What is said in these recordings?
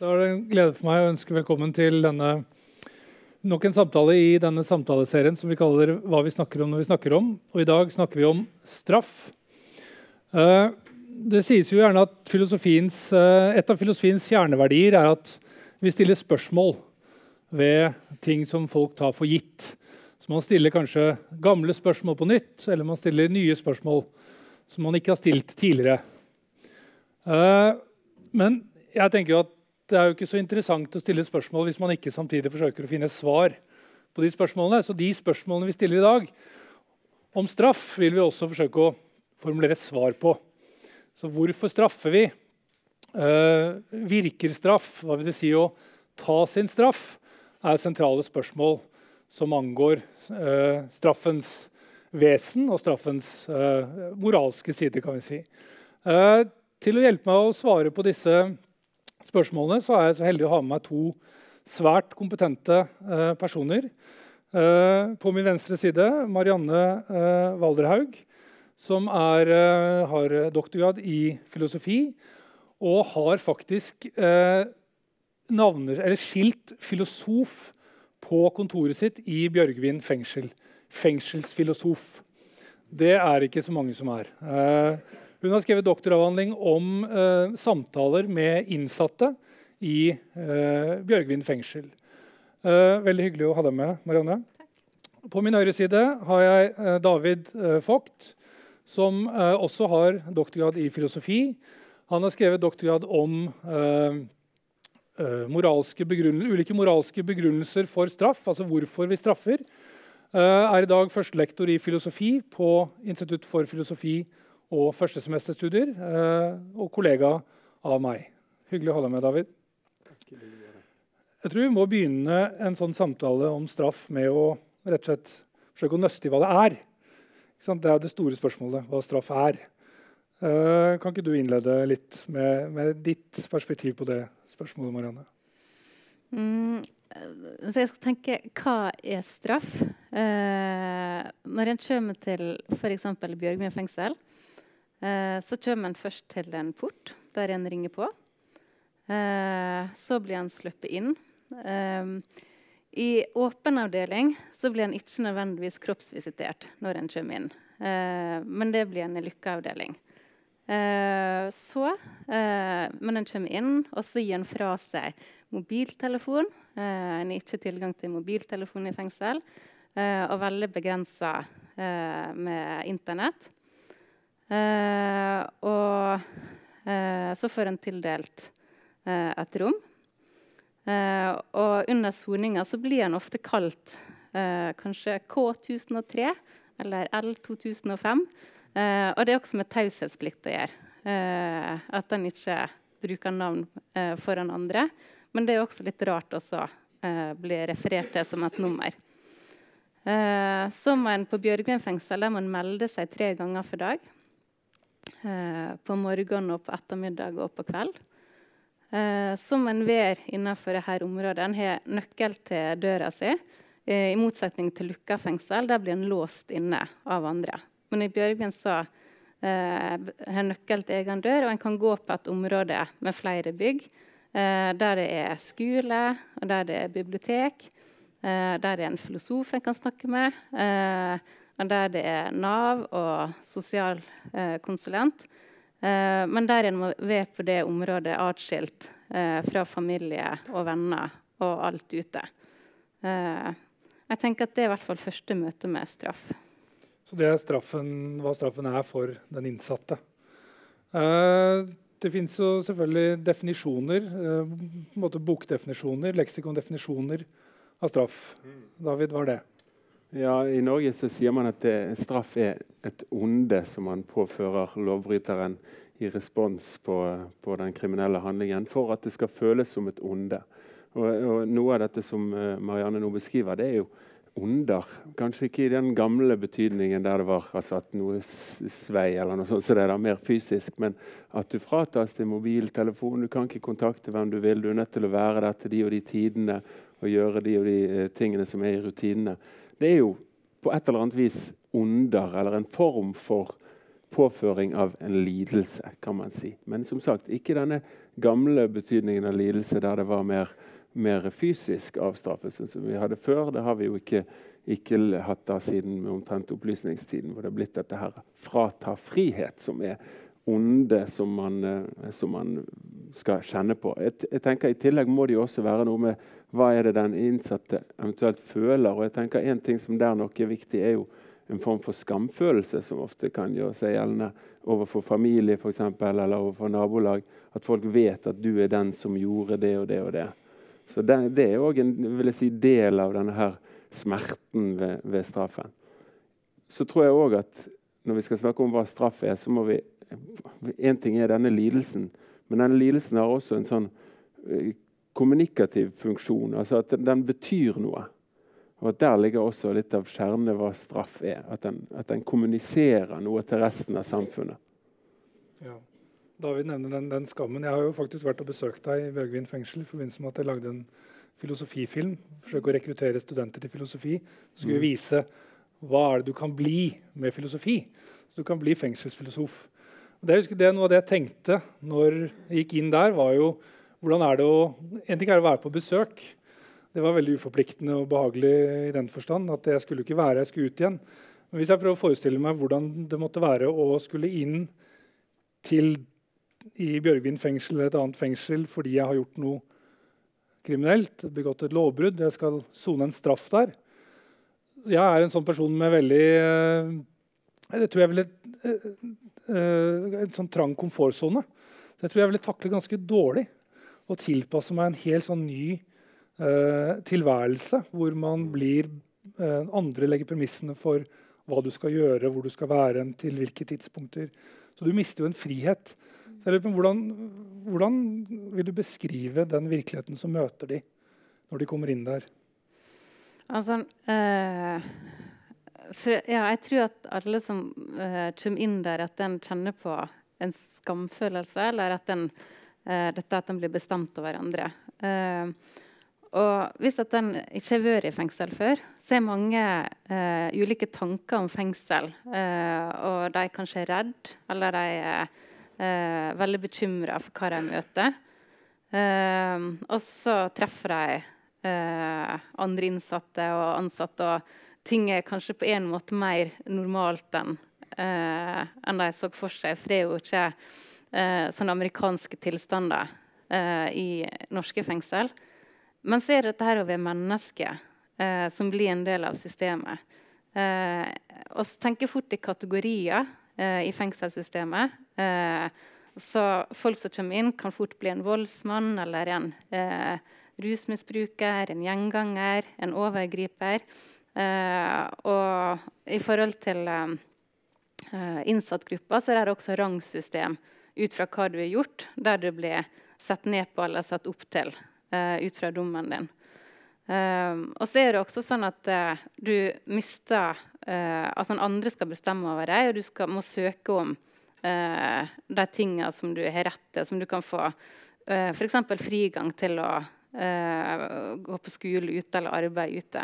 Da er det en glede for meg å ønske velkommen til denne, nok en samtale i denne samtaleserien som vi kaller 'Hva vi snakker om når vi snakker om'. Og I dag snakker vi om straff. Uh, det sies jo gjerne at uh, et av filosofiens kjerneverdier er at vi stiller spørsmål ved ting som folk tar for gitt. Så Man stiller kanskje gamle spørsmål på nytt, eller man stiller nye spørsmål som man ikke har stilt tidligere. Uh, men jeg tenker jo at det er jo ikke så interessant å stille spørsmål hvis man ikke samtidig forsøker å finne svar på de spørsmålene. Så de spørsmålene vi stiller i dag om straff, vil vi også forsøke å formulere svar på. Så hvorfor straffer vi? Uh, virker straff? Hva vil det si å ta sin straff? er sentrale spørsmål som angår uh, straffens vesen og straffens uh, moralske side, kan vi si. til å hjelpe meg å svare på disse spørsmålene, så er jeg så heldig å ha med meg to svært kompetente eh, personer. Eh, på min venstre side Marianne eh, Valderhaug, som er, eh, har doktorgrad i filosofi og har faktisk eh, navner, skilt filosof på kontoret sitt i Bjørgvin fengsel. Fengselsfilosof. Det er ikke så mange som er. Eh, hun har skrevet doktoravhandling om eh, samtaler med innsatte i eh, Bjørgvin fengsel. Eh, veldig hyggelig å ha deg med, Marianne. På min høyre side har jeg eh, David eh, Vogt, som eh, også har doktorgrad i filosofi. Han har skrevet doktorgrad om moralske ulike moralske begrunnelser for straff, altså hvorfor vi straffer. er i dag førstelektor i filosofi på Institutt for filosofi og førstesemesterstudier, eh, og kollega av meg. Hyggelig å ha deg med, David. Jeg tror vi må begynne en sånn samtale om straff med å rett og slett forsøke å nøste i hva det er. Det er det store spørsmålet, hva straff er. Uh, kan ikke du innlede litt med, med, ditt perspektiv på det spørsmålet, Marianne? Mm, så jeg skal tenke hva er straff? Eh, når en kommer til f.eks. Bjørgvin fengsel, Eh, så kommer han først til en port der en ringer på. Eh, så blir han sluppet inn. Eh, I åpen avdeling blir han ikke nødvendigvis kroppsvisitert når en kommer inn. Eh, men det blir en i lykkeavdeling. Eh, så, eh, men en kommer inn, og så gir en fra seg mobiltelefon. en har ikke tilgang til mobiltelefon i fengsel. og veldig begrensa med Internett. Eh, og eh, så får en tildelt eh, et rom. og under soninga så blir en ofte kalt kanskje K1003 eller L2005. og det er også med taushetsplikt å gjøre. at en ikke bruker navn foran andre. Men det er også litt rart å bli referert til som et nummer. Eh, så må en på Bjørgvin fengsel melde seg tre ganger for dag. Eh, på morgenen og på ettermiddag og på kveld. Eh, som enhver innenfor dette området en har nøkkel til døra si. Eh, I motsetning til lukka fengsel, der blir en låst inne av andre. Men i Bjørgvin så har nøkkel til egen dør, og en kan gå på et område med flere bygg. Der det er skole, og der det er bibliotek. Der det er en filosof en kan snakke med. Eh, der det er Nav og sosialkonsulent. Eh, men der en må være på det området atskilt eh, fra familie og venner og alt ute. Eh, jeg tenker at Det er i hvert fall første møte med straff. Så det er straffen, hva straffen er for den innsatte. Eh, det fins selvfølgelig definisjoner, eh, bokdefinisjoner, leksikondefinisjoner av straff. Mm. David, hva er det? Ja, I Norge så sier man at det, straff er et onde som man påfører lovbryteren i respons på, på, den kriminelle handlingen, for at det skal føles som et onde. Og, og Noe av dette som uh, Marianne nå beskriver, det er jo onder. Kanskje ikke i den gamle betydningen der det var altså at noe svei, eller noe sånt, så det er da mer fysisk, men at du fratas din mobiltelefon, du kan ikke kontakte hvem du vil, du er nødt til å være der til de og de tidene og gjøre de og de uh, tingene som er i rutinene det er jo på et eller annet vis onder, eller en form for påføring av en lidelse, kan man si. Men som sagt, ikke denne gamle betydningen av lidelse der det var mer, mer fysisk avstraffelse som vi hadde før. Det har vi jo ikke, ikke hatt da siden omtrent opplysningstiden, hvor det er blitt dette her frata frihet, som er onde som man, eh, som man skal kjenne på. Jeg, jeg, tenker I tillegg må det jo også være noe med hva er det den innsatte eventuelt føler. og jeg tenker En ting som der nok er viktig, er jo en form for skamfølelse som ofte kan gjøre seg gjeldende overfor familie for eksempel, eller overfor nabolag. At folk vet at du er den som gjorde det og det og det. Så Det, det er òg en si, del av denne her smerten ved, ved straffen. Så tror jeg òg at når vi skal snakke om hva straff er, så må vi Én ting er denne lidelsen, men denne lidelsen har også en sånn eh, kommunikativ funksjon. Altså at den, betyr noe. Og at Der ligger også litt av kjernen hva straff er. At den, at den, kommuniserer noe til resten av samfunnet. Ja. David nevner den, den, skammen. Jeg har jo faktisk vært og besøkt deg i Bjørgvin fengsel i forbindelse med at jeg lagde en filosofifilm. Forsøke å rekruttere studenter til filosofi. Så skulle vi mm. vise hva er det du kan bli med filosofi. Så du kan bli fengselsfilosof. Og det, det, noe av det jeg tenkte når jeg gikk inn der, var jo hvordan er det å En ting er å være på besøk. Det var veldig uforpliktende og behagelig i den forstand at jeg skulle ikke være, jeg skulle ut igjen. Men hvis jeg prøver å forestille meg hvordan det måtte være å skulle inn til i Bjørgvin fengsel eller et annet fengsel fordi jeg har gjort noe kriminelt, begått et lovbrudd, jeg skal sone en straff der Jeg er en sånn person med veldig eh, Det tror jeg ville eh, eh, En sånn trang komfortsone. Det tror jeg ville takle ganske dårlig. Å tilpasse meg en helt sånn ny eh, tilværelse hvor man blir eh, Andre legger premissene for hva du skal gjøre, hvor du skal være, til hvilke tidspunkter. Så du mister jo en frihet. Hvordan, hvordan, vil du beskrive den virkeligheten som møter de når de kommer inn der? Altså, øh, for, ja, jeg tror at alle som øh, kommer inn der, at den kjenner på en skamfølelse, eller at den, dette at den blir bestemt over andre. Uh, og hvis at den ikke har vært i fengsel før, så er mange eh, ulike tanker om fengsel. Eh, og de er kanskje redd, eller de er eh, veldig bekymra for hva de møter. Eh, og så treffer de eh, andre innsatte og ansatte, og ting er kanskje på en måte mer normalt enn eh, enn de så for seg. For det er jo ikke sånne amerikanske tilstander i norske fengsel. Men så er det dette her å være menneske eh, som blir en del av systemet. Eh, og så tenker fort i kategorier eh, i fengselssystemet. Eh, så folk som kommer inn, kan fort bli en voldsmann eller en eh, rusmisbruker, en gjenganger, en overgriper. Eh, og i forhold til innsattgrupper så er det også rangsystem ut fra hva du har gjort, der du blir sett ned på eller satt opp til uh, ut fra dommen din. Um, og så er det også sånn at uh, du mister uh, Altså andre skal bestemme over deg, og du skal, må søke om de tingene som du har rett til, som du kan få uh, f.eks. frigang til å gå på skole ute eller arbeide ute.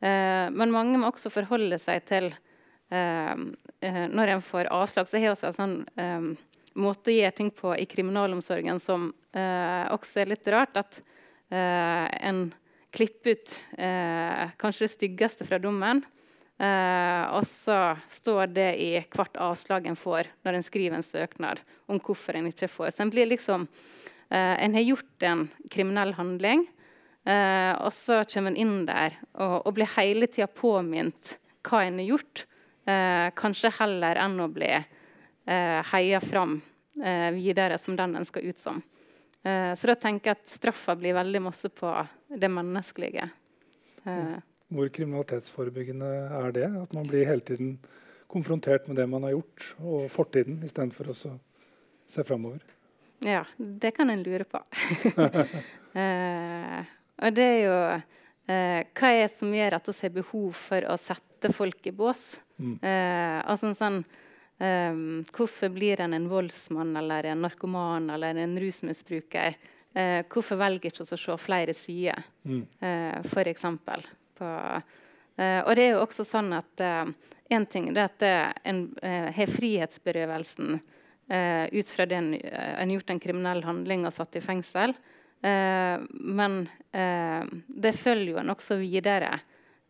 men mange må også forholde seg til Når en får avslag, så har vi en sånn um, måte å gjøre ting på i kriminalomsorgen som også er litt rart. at Eh, en klipper ut eh, kanskje det styggeste fra dommen. Eh, og så står det i hvert avslag en får når en skriver en søknad om hvorfor en ikke får. Så en blir liksom En har gjort en kriminell handling, og så kommer en inn der og, og blir hele tida påminnet hva en har gjort. kanskje heller enn å bli heia fram videre som den en skal ut som. Uh, så da tenker jeg at straffa blir veldig masse på det menneskelige. Hvor kriminalitetsforebyggende er det? At man blir hele tiden konfrontert med det man har gjort, og fortiden, istedenfor å se framover? Ja, det kan en lure på. eh, og det er jo Hva er det som gjør at vi har behov for å sette folk i bås? Mm. altså sånn Um, hvorfor blir en en voldsmann eller en narkoman eller en rusmisbruker? Uh, hvorfor velger ikke å se flere sider, mm. uh, f.eks. Uh, og det er jo også sånn at uh, en ting er at en har frihetsberøvelsen ut fra det en har gjort en kriminell handling og satt i fengsel. men det følger jo en også videre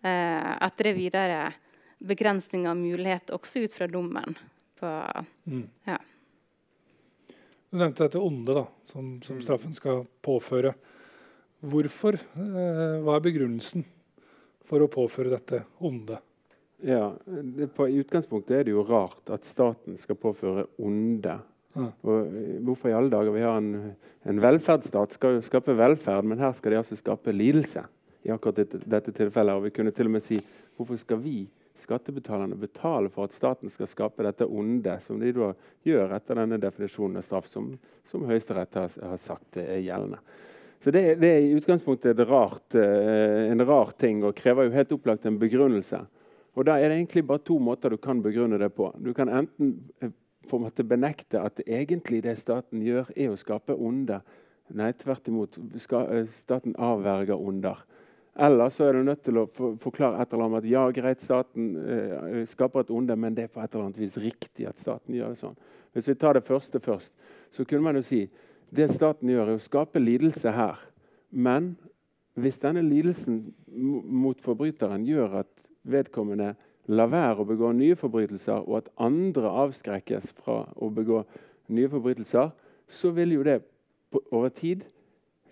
at det er videre begrensninger av mulighet også ut fra dommen. På, mm. ja. Du nevnte dette onde da, som, som mm. straffen skal påføre. Hvorfor? Eh, hva er begrunnelsen for å påføre dette onde? Ja, det, på, I utgangspunktet er det jo rart at staten skal påføre onde. Ja. Og, eh, hvorfor i alle dager? Vi har en, en, velferdsstat, skal jo skape velferd, men her skal de altså skape lidelse. i akkurat dette, dette tilfellet. Og vi kunne til og med si hvorfor skal vi skattebetalerne betale for at staten skal skape dette onde, som de da gjør etter denne definisjonen av straff, som, som Høyesterett har, har, sagt er gjeldende. Så det, det er i utgangspunktet rart, eh, en rar ting og krever jo helt opplagt en begrunnelse. Og Da er det egentlig bare to måter du kan begrunne det på. Du kan enten eh, på en måte benekte at egentlig det staten gjør, er å skape onde. Nei, tvert imot. Eh, staten avverger onder. Eller så er du nødt til å forklare et eller annet at ja, greit, staten eh, skaper et onde, men det er på et eller annet vis riktig at staten gjør det sånn. Hvis vi tar det første først, så kunne man jo si det staten gjør, er å skape lidelse her. Men hvis denne lidelsen mot forbryteren gjør at vedkommende lar være å begå nye forbrytelser, og at andre avskrekkes fra å begå nye forbrytelser, så vil jo det over tid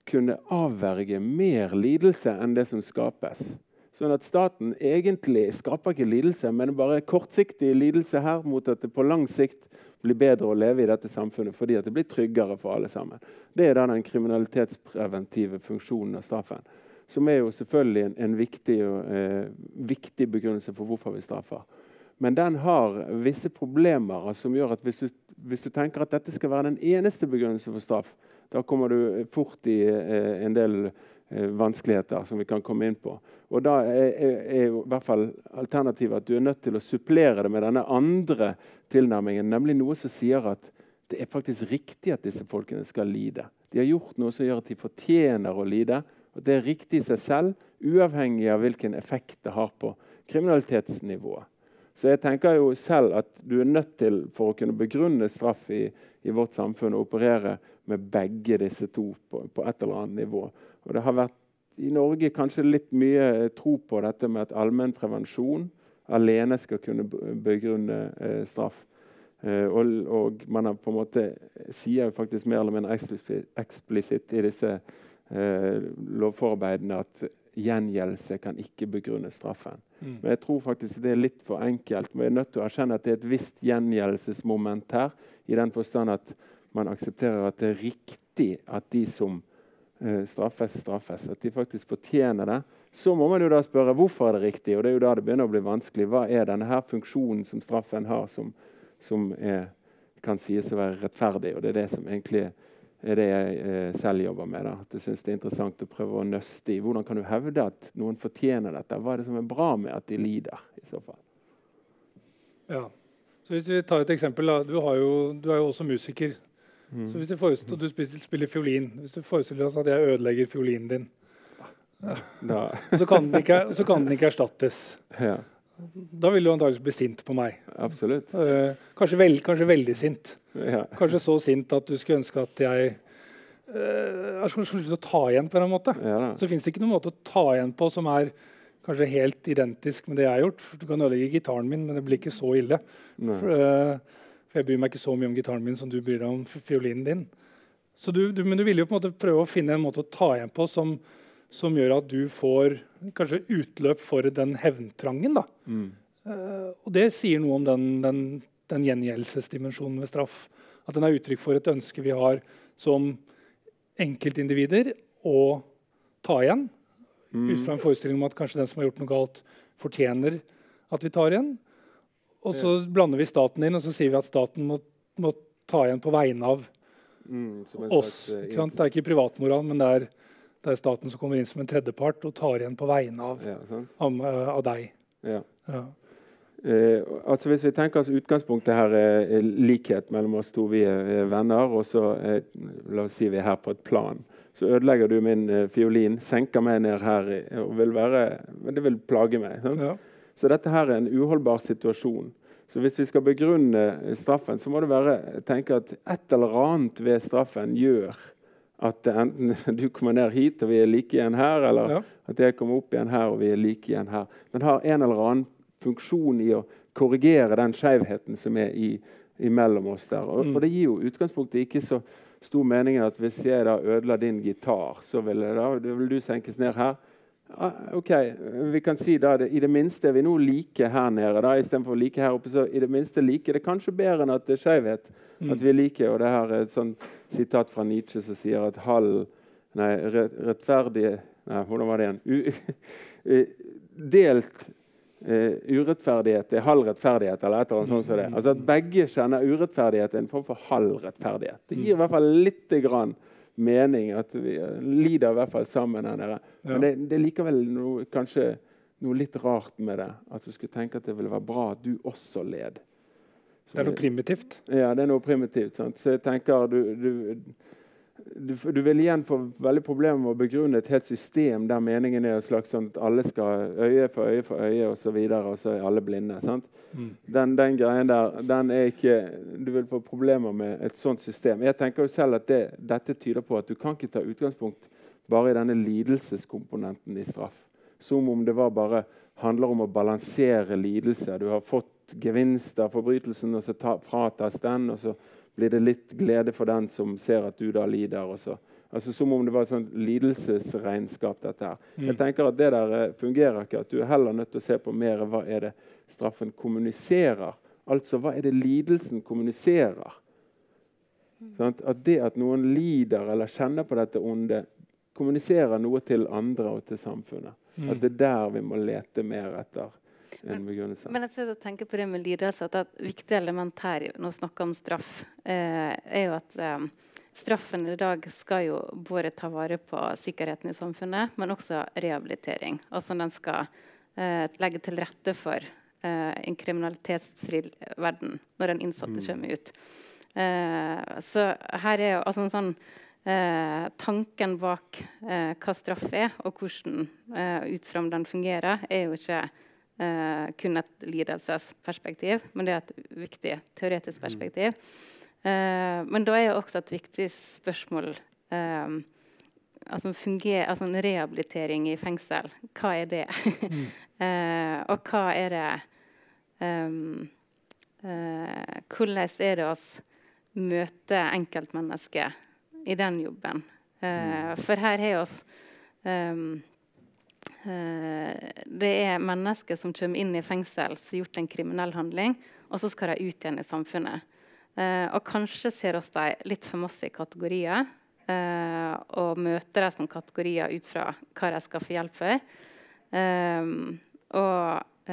kunne avverge mer lidelse enn det som skapes. Sånn at staten egentlig skaper ikke lidelse, men bare kortsiktig lidelse her mot at det på lang sikt blir bedre å leve i dette samfunnet fordi det blir tryggere for alle sammen. Det er den kriminalitetspreventive funksjonen av straffen. Som er jo selvfølgelig en, en viktig, eh, viktig, begrunnelse for hvorfor vi straffer. Men den har visse problemer som gjør at hvis du, hvis du tenker at dette skal være den eneste begrunnelsen for straff, da kommer du fort i eh, en del eh, vanskeligheter som vi kan komme inn på. Og Da er, er, er i hvert fall alternativet at du er nødt til å supplere det med denne andre tilnærmingen, nemlig noe som sier at det er faktisk riktig at disse folkene skal lide. De har gjort noe som gjør at de fortjener å lide. og Det er riktig i seg selv, uavhengig av hvilken effekt det har på kriminalitetsnivået. Så jeg tenker jo selv at du er nødt til, for å kunne begrunne straff i, i vårt samfunn, å operere med begge disse to på, på, et eller annet nivå. Og det har vært i Norge kanskje litt mye tro på dette med at allmennprevensjon alene skal kunne begrunne eh, straff. Eh, og, og, man har på en måte sier faktisk mer eller mindre eksplisitt i disse eh, lovforarbeidene at gjengjeldelse kan ikke begrunne straffen. Mm. Men jeg tror faktisk det er litt for enkelt. Vi er nødt til å erkjenne at det er et visst gjengjeldelsesmoment her. I den forstand at man aksepterer at det er riktig at de som uh, straffes, straffes. At de faktisk fortjener det. Så må man jo da spørre hvorfor er det riktig. og det er jo da det begynner å bli vanskelig. Hva er denne her funksjonen som straffen har, som, som er, kan sies å være rettferdig? Og det er det som egentlig er det jeg eh, selv jobber med. Da. At jeg synes det er interessant å prøve å nøste i. Hvordan kan du hevde at noen fortjener dette? Hva er det som er bra med at de lider? i så fall? Ja, så Hvis vi tar et eksempel. Da. Du, jo, du er jo også musiker. Mm. Så hvis du, forestiller, du spiller fiolin Hvis du forestiller deg at jeg ødelegger fiolinen din, ja. så, kan ikke, så, kan den ikke, erstattes. Ja. Da vil du antakeligvis bli sint på meg. Absolutt. Uh, kanskje, veld, kanskje, veldig sint. Ja. Kanskje så sint at du skulle ønske at jeg uh, skulle slutte å ta igjen på en måte. Ja, så fins det ikke noen måte å ta igjen på som er kanskje helt identisk med det jeg har gjort. Du kan ødelegge gitaren min, men det blir ikke så ille. For, uh, for, jeg bryr meg ikke så mye om gitaren min som du bryr deg om fiolinen din. Du, du, men du ville jo på en måte prøve å finne en måte å ta igjen på som som gjør at du får kanskje utløp for den hevntrangen. Mm. Uh, og det sier noe om den, den, den gjengjeldelsesdimensjonen ved straff. At den er uttrykk for et ønske vi har som enkeltindivider å ta igjen. Mm. Ut fra en forestilling om at kanskje den som har gjort noe galt, fortjener at vi tar igjen. Og så ja. blander vi staten inn, og så sier vi at staten må, må ta igjen på vegne av mm, oss. Slags, uh, det er ikke privatmoral, men det er det er staten som kommer inn som en tredjepart og tar igjen på vegne av, ja, av, av, deg. Ja. Ja. Eh, altså Hvis vi tenker oss utgangspunktet her er likhet mellom oss to, vi er venner, og så er, la oss si vi er her på et plan. Så ødelegger du min eh, fiolin, senker meg ned her, og vil være, det vil plage meg. Ja. Så dette her er en uholdbar situasjon. Så hvis vi skal begrunne straffen, så må det være tenke at et eller annet ved straffen gjør at enten du kommer ned hit og vi er like igjen her, eller ja. at jeg kommer opp igjen her og vi er like igjen her. Den har en eller annen funksjon i å korrigere den skjevheten som er i, imellom oss der. Og, mm. og, det gir jo utgangspunktet ikke så stor mening at hvis jeg da ødela din gitar, så vil, da, vil du senkes ned her. Ah, ok, vi kan si da det, I det minste er vi nå like her nede. da, Istedenfor like her oppe. så i Det minste like, det er kanskje bedre enn at det er skeivhet. Mm. At vi er like. og det her er et sånn sitat fra Nietzsche som sier at halv Nei, rettferdig Nei, hvordan var det igjen? U, delt uh, urettferdighet er halv rettferdighet. eller et eller annet sånt som det. Altså At begge kjenner urettferdighet er en form for halv rettferdighet. Det gir i hvert fall litt grann mening at vi lider i hvert fall sammen her nede. Men det, det er likevel noe, kanskje noe litt rart med det. At du skulle tenke at det ville være bra at du også led. Så det er noe primitivt? Ja, det er noe primitivt. Sant? Så jeg tenker du, du du, du, vil igjen få veldig problemer med å begrunne et helt system der meningen er slags sånn at alle skal øye for øye for øye og, så videre, og så er alle blinde. Mm. Den, den, greien der den er ikke Du vil få problemer med et sånt system. Jeg tenker jo selv at det, Dette tyder på at du kan ikke ta utgangspunkt bare i denne lidelseskomponenten i straff. Som om det var bare handler om å balansere lidelse. Du har fått gevinst av forbrytelsen, og så ta, fratas den. og så blir det litt glede for den som ser at du da lider. Også. Altså Som om det var et sånt lidelsesregnskap. dette her. Mm. Jeg tenker at Det der eh, fungerer ikke. At du er heller nødt til å se på mer hva er det straffen kommuniserer. Altså hva er det lidelsen kommuniserer? Sånn, at det at noen lider eller kjenner på dette onde, kommuniserer noe til andre og til samfunnet. Mm. At det er der vi må lete mer etter en begrunnelse. Men jeg tenker på det med lidelse, at et viktig element her når vi snakker om straff, eh, er jo at eh, straffen i dag skal jo både ta vare på sikkerheten i samfunnet, men også rehabilitering. Altså den skal eh, legge til rette for eh, en kriminalitetsfri verden når den innsatte mm. kommer ut. Eh, så her er jo altså en sånn Eh, tanken bak eh, hva straff er, og hvordan eh, ut fra om den fungerer, er jo ikke eh, kun et lidelsesperspektiv, men det er et viktig teoretisk mm. perspektiv. Eh, men da er jo også et viktig spørsmål eh, altså, funger, altså en rehabilitering i fengsel. Hva er det? mm. Eh, og hva er det um, Hvordan er det oss møter enkeltmennesket i den jobben? Uh, for her har vi um, det er mennesker som kommer inn i fengsel som har gjort en kriminell handling, og så skal de ut igjen i samfunnet. Uh, og kanskje ser oss de litt for masse i kategorier. Uh, og møter dem som kategorier ut fra hva de skal få hjelp for. Og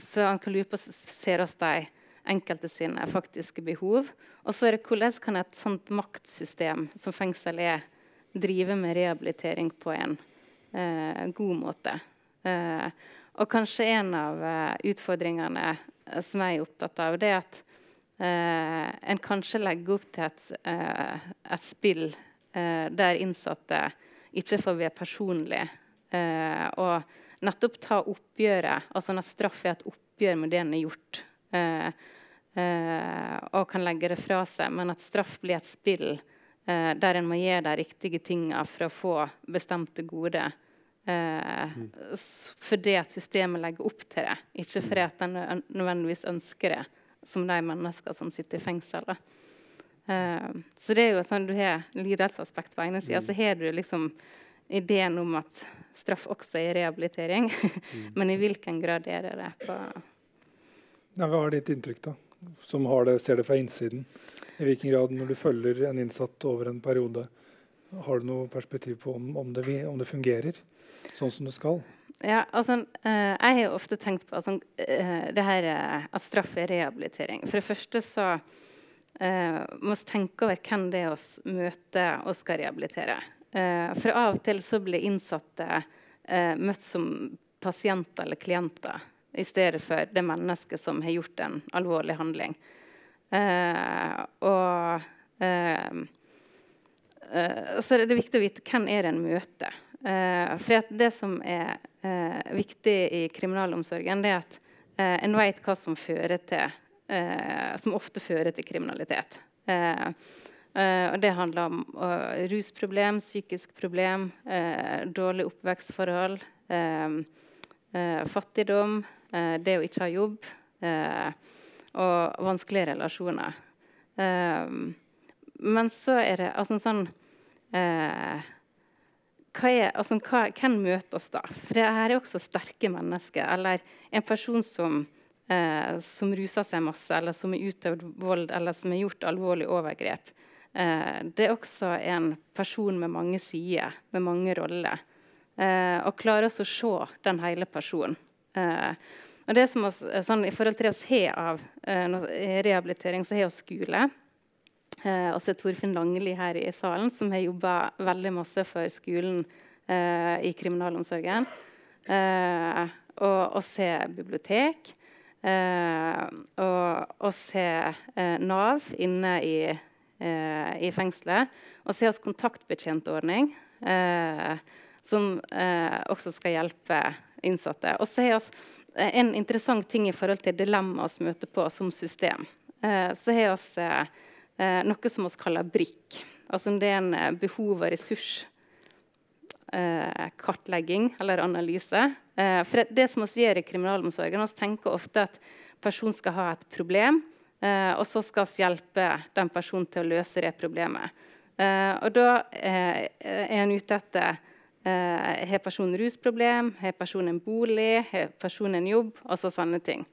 Så han kan lure på ser oss de enkelte sine faktiske behov. Og så er det hvordan kan et sånt maktsystem som fengsel er, drive med rehabilitering på en eh, god måte. Eh, og kanskje en av eh, utfordringene eh, som jeg er opptatt av, det er at eh, en kanskje legger opp til et, eh, et spill der innsatte ikke får være personlige. og nettopp ta oppgjøret, altså at straff er et oppgjør med det en har gjort. og kan legge det fra seg, men at straff blir et spill eh, der en må gjøre de riktige tinga for å få bestemte goder. Eh, mm. fordi at systemet legger opp til det, ikke fordi at en nødvendigvis ønsker det, som de mennesker som sitter i fengsel. Eh, så det er jo sånn du har lidelsesaspekt på ene sida, mm. så har du liksom ideen om at straff også er rehabilitering. Mm. Men i hvilken grad er det det? på ja, Hva er ditt inntrykk, da? Som det, ser det fra innsiden? I hvilken grad, når du følger en innsatt over en periode, har du noe perspektiv på om, om, det, om det, fungerer sånn som det skal? Ja, altså, uh, Jeg har ofte tenkt på altså, uh, det her, uh, at straff er rehabilitering. For det første så må vi tenke over hvem det er vi møter og skal rehabilitere. for av og til så blir innsatte møtt som pasienter eller klienter i stedet for det mennesket som har gjort en alvorlig handling. Eh, og eh, eh så det viktig å vite hvem er det en møter. For det som er viktig i kriminalomsorgen, det er at en vet hva som fører til som ofte fører til kriminalitet. og det handler om rusproblem, psykisk problem, dårlig oppvekstforhold, fattigdom, det å ikke ha jobb og vanskelige relasjoner. Um, men så er det altså sånn eh, hva er, altså, hva, Hvem møter oss da? For det her er også sterke mennesker. Eller en person som, eh, som ruser seg masse, eller som har utøvd vold, eller som har gjort alvorlige overgrep. Eh, det er også en person med mange sider, med mange roller. og klarer også å se den hele personen. Uh, og det som oss, eh, sånn, I forhold til det vi har av eh, rehabilitering, så har vi skole. Eh, og så Torfinn Langeli her i salen, som har jobba veldig masse for skolen eh, i kriminalomsorgen. Eh, og oss har bibliotek. Eh, og oss har eh, Nav inne i, i fengselet. Og så har vi kontaktbetjentordning, som også skal hjelpe innsatte. Og så har vi en interessant ting i forhold til dilemmaer vi møter på som system. Eh, så har vi eh, noe som vi kaller brikk. Altså det er en eh, behov- og ressurskartlegging eller analyse. for det som vi gjør i kriminalomsorgen, vi tenker ofte at personen skal ha et problem, og så skal vi hjelpe den personen til å løse det problemet. og da er en ute etter Eh, har personen rusproblem? Har personen en bolig? Har personen en jobb? også sånne ting.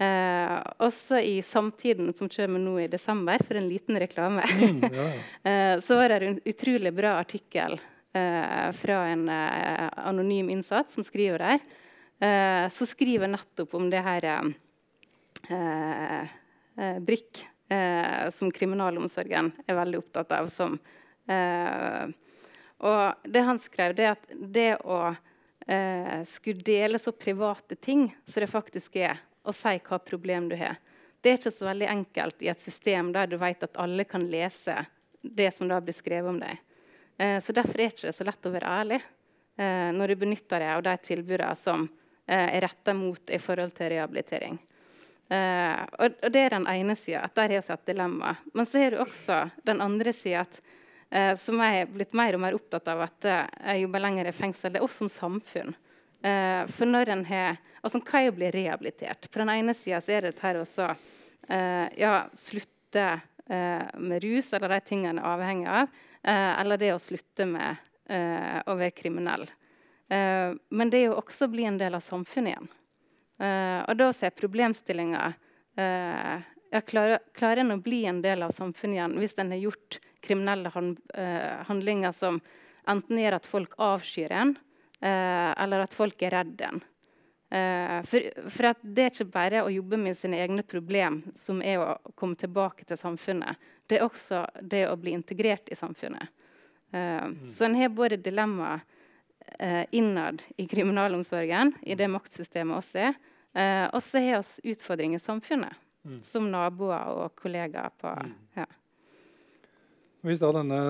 Eh, også i Samtiden, som kommer nå i desember, for en liten reklame, mm, ja. eh, så var det en utrolig bra artikkel eh, fra en eh, anonym innsatt som skriver der. Eh, som skriver nettopp om det her BRIC, som kriminalomsorgen er veldig opptatt av. som og det han skrev, det er at det å eh, skulle dele så private ting som det faktisk er, og si hva problem du har, det er ikke så veldig enkelt i et system der du vet at alle kan lese det som da blir skrevet om deg. Eh, så Derfor er det ikke så lett å være ærlig eh, når du benytter deg av de tilbudene som eh, er retta mot i forhold til rehabilitering. Uh, og, og, Det er den ene sida, at der har vi et dilemma. Men så har du også den andre sida, at eh, som jeg er blitt mer og mer opptatt av at eh, jeg jobber lenger i fengsel, det er oss som samfunn. Eh, for når en har altså Hva er å bli rehabilitert? På den ene sida er det dette å eh, ja, slutte eh, med rus eller de tingene en er avhengig av, eh, eller det å slutte med å være kriminell. men det er jo også å bli en del av samfunnet igjen. og da ser problemstillinga ja, klarer, klarer en å bli en del av samfunnet igjen hvis en har gjort kriminelle hand, uh, handlinger som enten gjør at folk avskyr en, uh, eller at folk er redd en. Uh, for, for det er ikke bare å jobbe med sine egne problem som er å komme tilbake til samfunnet. Det er også det å bli integrert i samfunnet. Mm. Så en har både dilemma innad i kriminalomsorgen, i det maktsystemet også er, og så har vi utfordringer i samfunnet. Mm. Som naboer og kollegaer på mm. ja. Hvis da denne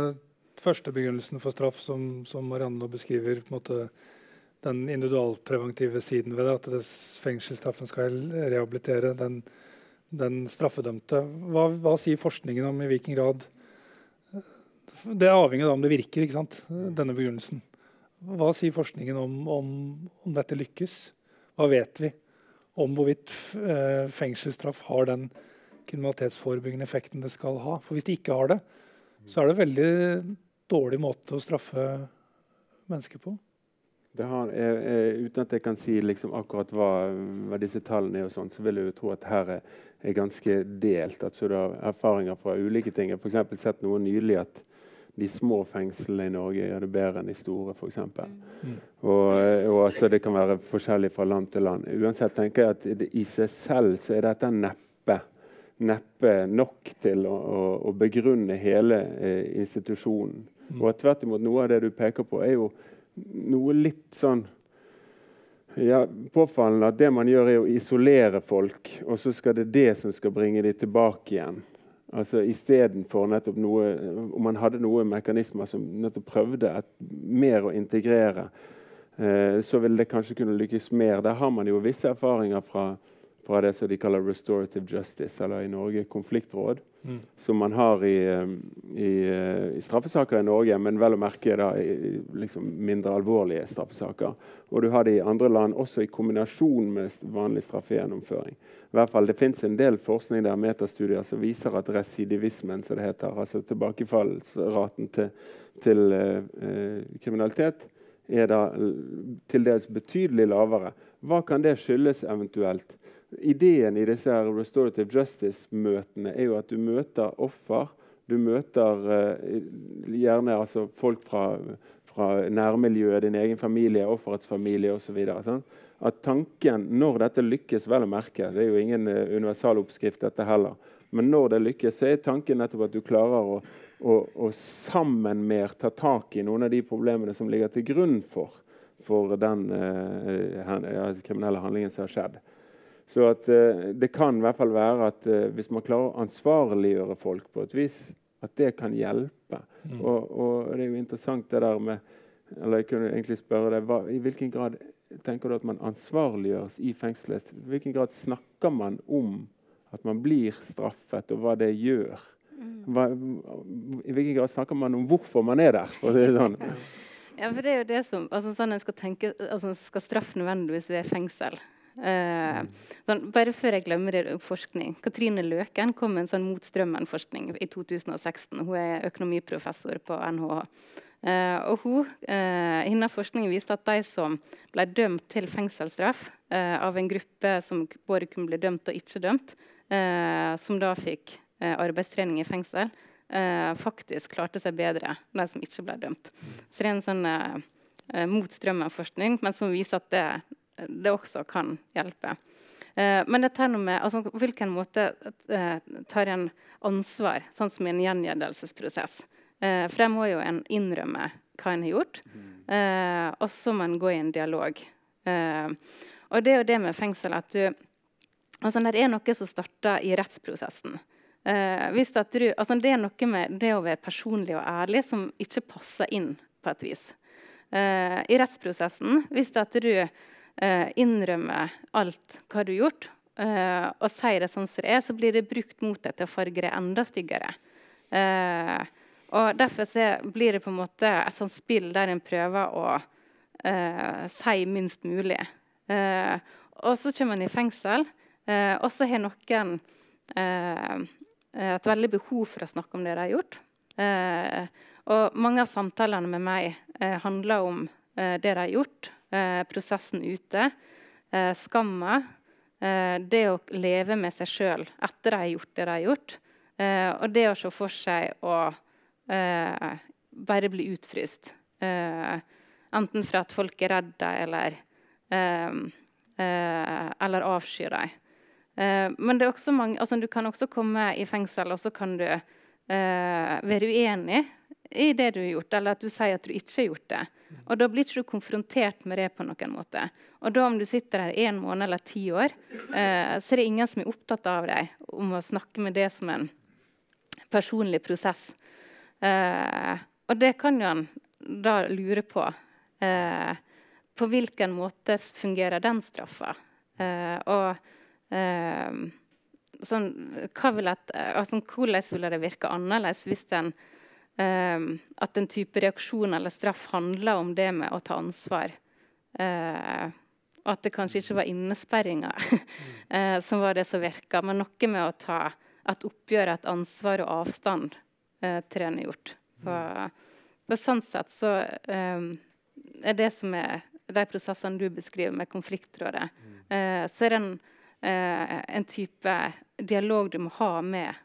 første begrunnelsen for straff, som, som Marianne beskriver på en måte den individualpreventive siden ved det, at det fengselsstraffen skal rehabilitere den, den straffedømte. Hva, hva, sier forskningen om i hvilken grad Det er avhengig av om det virker, ikke sant? denne begrunnelsen. Hva sier forskningen om, om, om dette lykkes? Hva vet vi om hvorvidt eh, fengselsstraff har den kriminalitetsforebyggende effekten det skal ha? For hvis de ikke har det, så er det en veldig dårlig måte å straffe mennesker på. Har, jeg, jeg, uten at jeg kan si liksom akkurat hva, hva, disse tallene er, og sånt, så vil jeg jo tro at her er, er ganske delt. Altså du har erfaringer fra ulike ting. Jeg har f.eks. sett noe nylig at de små fengslene i Norge gjør det bedre enn de store. For eksempel. mm. og, og altså, Det kan være forskjellig fra land til land. Uansett tenker jeg at det, i seg selv så er dette neppe neppe nok til å, å, å begrunne hele eh, institusjonen. Mm. Og tvert imot, noe av det du peker på, er jo noe litt sånn ja, påfallende at det man gjør, er å isolere folk, og så skal det det som skal bringe dem tilbake igjen. Altså Istedenfor nettopp noe Om man hadde noen mekanismer som nettopp prøvde et, mer å integrere, eh, så ville det kanskje kunne lykkes mer. Der har man jo visse erfaringer fra fra det som de kaller restorative justice, eller i Norge konfliktråd, mm. som man har i, i, i, straffesaker i Norge, men vel å merke da, i, liksom mindre alvorlige straffesaker. Og du har det i andre land også i kombinasjon med vanlig straffegjennomføring. I hvert fall, Det fins en del forskning der, metastudier som viser at residivismen, som det heter, altså tilbakefallsraten til, til eh, kriminalitet, er da til dels betydelig lavere. Hva kan det skyldes eventuelt? Ideen i disse her restorative justice-møtene er jo at du møter offer. Du møter uh, gjerne altså, folk fra, fra, nærmiljøet, din egen familie, offerets familie osv. Sånn? At tanken, når dette lykkes, vel å merke Det er jo ingen uh, universal oppskrift, dette heller. Men når det lykkes, så er tanken nettopp at du klarer å, å, å sammen mer ta tak i noen av de problemene som ligger til grunn for, for den uh, kriminelle handlingen som har skjedd. Så at, uh, det kan i hvert fall være at uh, hvis man klarer å ansvarliggjøre folk på et vis, at det kan hjelpe. Mm. Og, og, det er jo interessant det der med eller jeg kunne egentlig spørre deg, hva, I hvilken grad tenker du at man ansvarliggjøres i fengselet? I hvilken grad snakker man om at man blir straffet, og hva det gjør? Mm. Hva, I hvilken grad snakker man om hvorfor man er der? Og det er sånn. Ja, for det er jo det som, altså, sånn en skal tenke, altså, Skal straff nødvendigvis være fengsel? Uh, sånn, bare før jeg glemmer forskning. Katrine Løken kom med en sånn Motstrømmen-forskning i 2016. Hun er økonomiprofessor på NHH. Eh, og hun, uh, Hennes forskning viste at de som ble dømt til fengselsstraff av en gruppe som både kunne bli dømt og ikke dømt, som da fikk arbeidstrening i fengsel, faktisk klarte seg bedre de som ikke ble dømt. Så det er en sånn motstrømmen-forskning, men som viser at det det også kan hjelpe. Eh, men dette med altså, på hvilken måte eh, tar en ansvar, sånn som i en gjengjeldelsesprosess. Eh, for jeg må jo en innrømme hva en har gjort, eh, og så må en gå i en dialog. Eh, og det er jo det med fengsel at du altså, Det er noe som starter i rettsprosessen. Eh, du, altså, det er noe med det å være personlig og ærlig som ikke passer inn på et vis. I rettsprosessen, hvis at du eh, innrømme alt hva du har gjort, eh, og si det sånn som det er, så blir det brukt mot deg til å farge det enda styggere. Eh, og Derfor blir det på en måte et sånt spill der en prøver å eh, si minst mulig. Eh, og så kommer man i fengsel, og så har noen et veldig behov for å snakke om det de har gjort. og mange av samtalene med meg handler om det de har gjort, eh, prosessen ute. Eh, skamma. Eh, det å leve med seg sjøl etter de har gjort det de har gjort. Eh, og det å se for seg å eh, bare bli utfryst. Enten for at folk er redde eller, eller avskyr dem. men det er også mange, altså, du kan også komme i fengsel og så kan du være uenig i det du har gjort, eller at du sier at du ikke har gjort det. Og Da blir ikke du konfrontert med det på noen måte. Og da om du sitter her én måned eller ti år, eh, så er det ingen som er opptatt av deg om å snakke med det som en personlig prosess. Eh, og det kan jo en da lure på. Eh, på hvilken måte fungerer den straffa? Eh, og eh, sånn, vil et, altså, hvordan ville det virke annerledes hvis en at en type reaksjon eller straff handler om det med å ta ansvar. Uh, og at det kanskje ikke var innesperringa uh, som var det som virka, men noe med å ta at oppgjøret, et ansvar og avstand uh, til det en har gjort. For sånn sett så um, er det som er de prosessene du beskriver med konfliktrådet, uh, så er det en, en type dialog du må ha med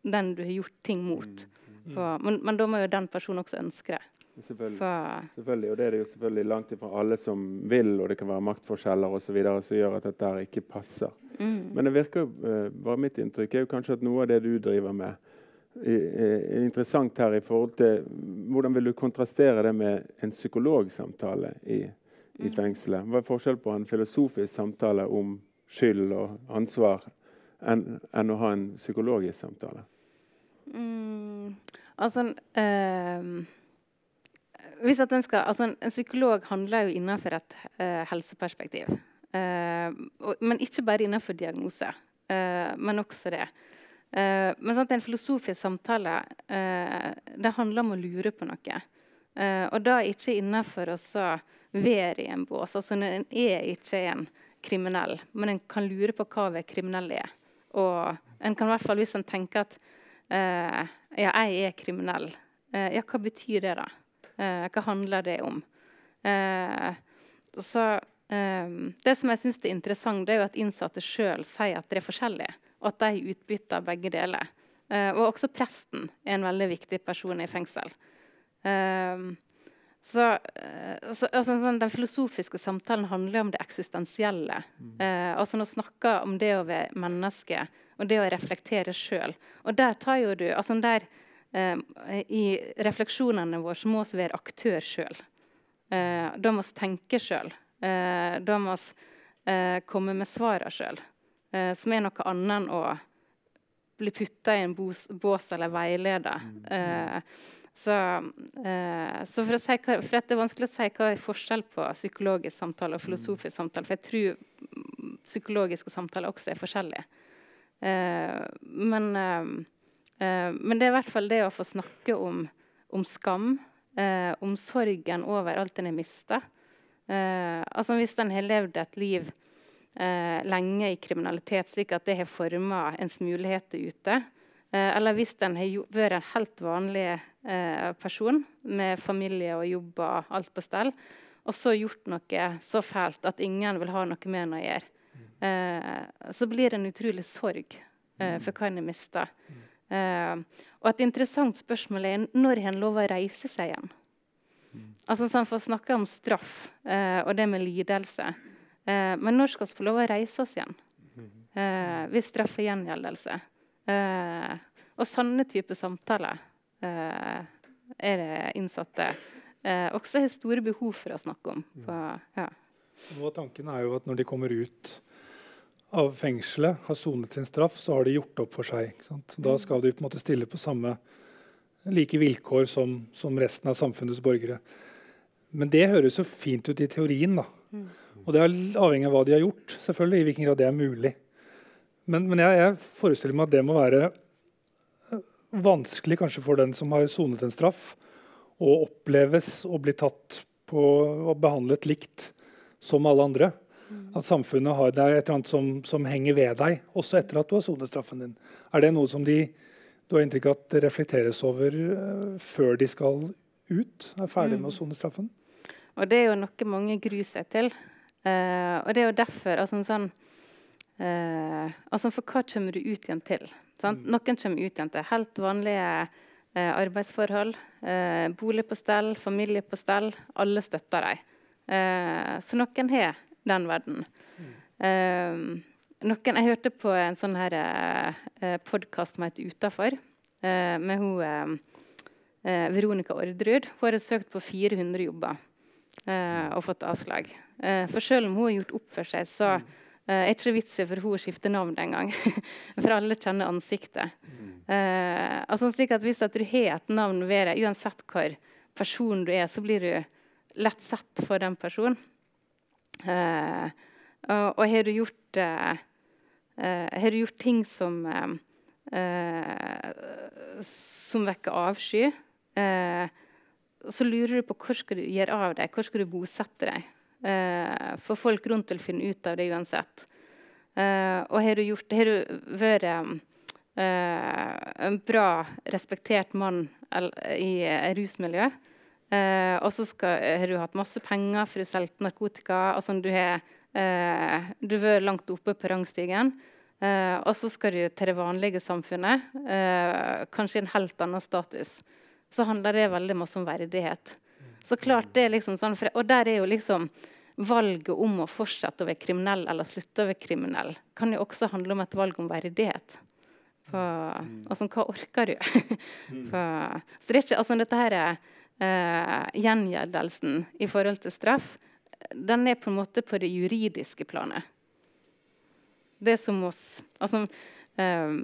den du har gjort ting mot. For, men, men, da må jo den personen også ønske det. Selvfølgelig. For, selvfølgelig. Og det er det jo selvfølgelig langt ifra alle som vil, og det kan være maktforskjeller osv. som gjør at dette ikke passer. Mm. Men det virker bare mitt inntrykk er jo kanskje at noe av det du driver med, er interessant her i forhold til Hvordan vil du kontrastere det med en psykologsamtale i, i fengselet. Hva er forskjellen på en filosofisk samtale om skyld og ansvar enn, enn å ha en psykologisk samtale? Mm, altså øh, hvis at den skal, altså en, en, psykolog handler jo innenfor et eh, helseperspektiv. Uh, og, men ikke bare innenfor diagnose, uh, men også det. Uh, men sant, en filosofisk samtale uh, det handler om å lure på noe. Uh, og da ikke innenfor å være i en bås. Altså, en er ikke en kriminell, men en kan lure på hva en kriminell er. Og en kan i hvert fall, hvis en tenker at ja, jeg er kriminell, ja, hva betyr det, da? hva handler det om? så Det som jeg syns er interessant, det er jo at innsatte sjøl sier at det er forskjellige og at de utbytter begge deler. Og også presten er en veldig viktig person i fengsel. Uh, så, uh, så altså, sånn, Den filosofiske samtalen handler om det eksistensielle. Mm. altså Nå snakker om det å være menneske og det å reflektere sjøl. Og der tar jo du altså der, I refleksjonene våre så må vi være aktør sjøl. da må vi tenke sjøl. da må vi komme med svarene sjøl eh, som er noe annet enn å bli putta i en bås, bås eller veileda. Mm. Eh, så, eh, så for, si hva, for det er vanskelig å si hva er forskjell på psykologisk samtale og filosofisk samtale. For jeg tror psykologiske samtaler også er forskjellige. Eh, men, eh, eh, men, det er i hvert fall det å få snakke om, om skam, om sorgen over alt en har mista. altså hvis en har levd et liv eh, lenge i kriminalitet, slik at det har forma ens muligheter ute. Eh, eller hvis en har vært en helt vanlig eh, person med familie og jobb og alt på stell, og så gjort noe så fælt at ingen vil ha noe med en å gjøre, eh, så blir det en utrolig sorg eh, for hva en har mista. Eh, og et interessant spørsmål er når har en lov å reise seg igjen? Altså sånn For å snakke om straff og det med lidelse. Eh, men når skal vi få lov å reise oss igjen? Eh, hvis straffer gjengjeldelse. Eh, og sånne typer samtaler eh, er det innsatte eh, også har store behov for å snakke om. På, ja. Av tanken er jo at når de kommer ut av fengselet, har sonet sin straff, så har de gjort opp for seg. Da mm. skal de på en måte stille på samme like vilkår som, som resten av samfunnets borgere. Men det høres jo fint ut i teorien. da. Mm. Og det er avhengig av hva de har gjort, selvfølgelig, i hvilken grad det er mulig. Men, men jeg, jeg, forestiller meg at det må være eh, vanskelig kanskje for den som har sonet en straff, å oppleves å bli tatt på og behandlet likt som alle andre. Mm. At samfunnet har, er et eller annet som, som, henger ved deg, også etter at du har sonet straffen din. Er det noe som de du har inntrykk av at det reflekteres over uh, før de skal ut? Er ferdig med å mm. sone straffen? Og Det er jo noe mange gruer seg til. Uh, og det er jo derfor altså, sånn, uh, altså For hva kommer du ut igjen til? Mm. Noen kommer ut igjen til helt vanlige eh, arbeidsforhold. bolig på stell, familie på stell. Alle støtter dem. så noen har den verden. Mm. Noen, jeg hørte på en sånn her uh, podkast som het 'Utafor', med hun Veronica Orderud. Hun har søkt på 400 jobber og fått avslag. Eh, for selv om hun har gjort opp for seg, så er det ikke vits i for hun å skifte navn engang. for alle kjenner ansiktet. Uh, altså slik at Hvis at du har et navn ved deg, uansett hvor person du er, så blir du lett sett for den personen. Uh, og, og, har du gjort Har du gjort ting som som vekker avsky, så lurer du på hvor skal du gjøre av deg, hvor skal du bosette deg. Uh, for folk rundt vil finne ut av det uansett. Uh, og har du, gjort, har du vært uh, en bra, respektert mann i rusmiljø, og så har du hatt masse penger for å selge narkotika altså Du har vært langt oppe på rangstigen. og så skal du til det vanlige samfunnet, kanskje i en helt annen status. Så handler det veldig masse om verdighet. Så klart det er liksom sånn, for, Og der er jo liksom valget om å fortsette å være kriminell eller slutte å være kriminell kan jo også handle om et valg om verdighet. På, mm. altså, hva orker du? Mm. på, så det er ikke, altså, dette her er uh, gjengjeldelsen i forhold til straff den er på en måte på det juridiske planet. Det er som oss Altså um,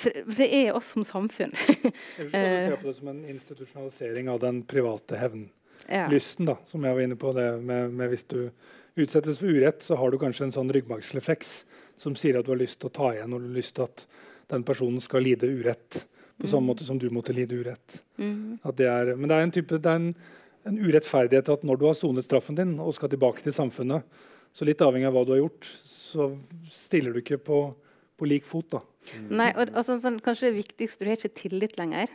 for det er oss som samfunn. Eller så kan du se på det som en institusjonalisering av den private hevnlysten. Ja. Som jeg var inne på. det med, med Hvis du utsettes for urett, så har du kanskje en sånn ryggmargsrefleks som sier at du har lyst til å ta igjen, og du har lyst til at den personen skal lide urett. På samme Mm. måte som du måtte lide urett. Mm. At det er, men det er en, type, det er en, en urettferdighet at når du har sonet straffen din og skal tilbake til samfunnet, så litt avhengig av hva du har gjort, så stiller du ikke på, på lik fot. da. Nei, og, og sånn, kanskje det viktigste Du har ikke tillit lenger.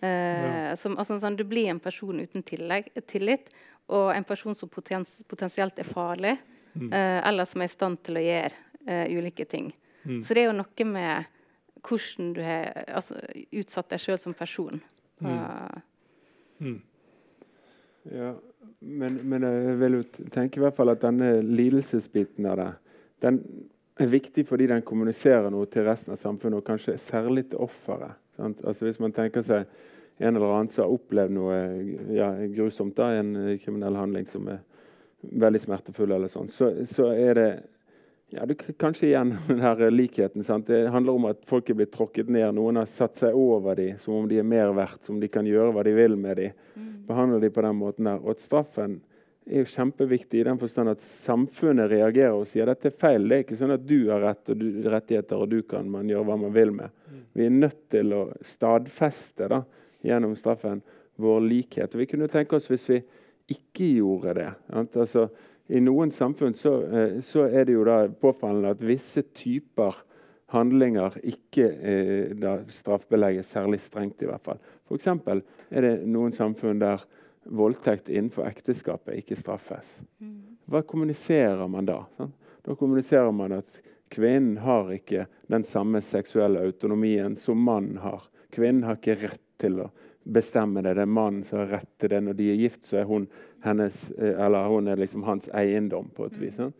Eh, Ja. som, altså, sånn, du blir en person uten tillegg, tillit, og en person som potens, potensielt er farlig, Mm. eh, eller som er i stand til å gjøre eh, ulike ting. Mm. Så det er jo noe med hvordan du har altså, utsatt deg sjøl som person. Mm. Mm. Ja, men, men jeg vil jo tenke i hvert fall at denne lidelsesbiten av det, den er viktig fordi den kommuniserer noe til resten av samfunnet, og kanskje særlig til offeret. Altså Hvis man tenker seg en eller annen som har opplevd noe ja, grusomt, da, en kriminell handling som er veldig smertefull, eller sånn, så, så er det ja, du, Kanskje igjen den likheten. sant? Det handler om at folk er blitt tråkket ned. Noen har satt seg over dem som om de er mer verdt, som om de kan gjøre hva de vil med dem mm. behandler de på den måten der. Og at straffen er jo kjempeviktig i den forstand at samfunnet reagerer og sier dette er feil. Det er ikke sånn at du har rett og du, rettigheter, og du kan man gjøre hva man vil med. Vi er nødt til å stadfeste da, gjennom straffen vår likhet. Og vi kunne tenke oss hvis vi ikke gjorde det. Altså, I noen samfunn så, eh, så er det jo da påfallende at visse typer handlinger ikke eh, straffbelegges særlig strengt, i hvert fall. F.eks. er det noen samfunn der voldtekt innenfor ekteskapet ikke straffes. Mm. Hva kommuniserer man da? Sånn? Da kommuniserer man at kvinnen har ikke den samme seksuelle autonomien som mannen har. Kvinnen har ikke rett til å bestemme det. Det er mannen som har rett til det. Når de er gift, så er hun, hennes, eh, eller hun er liksom hans eiendom på et vis. Sånn?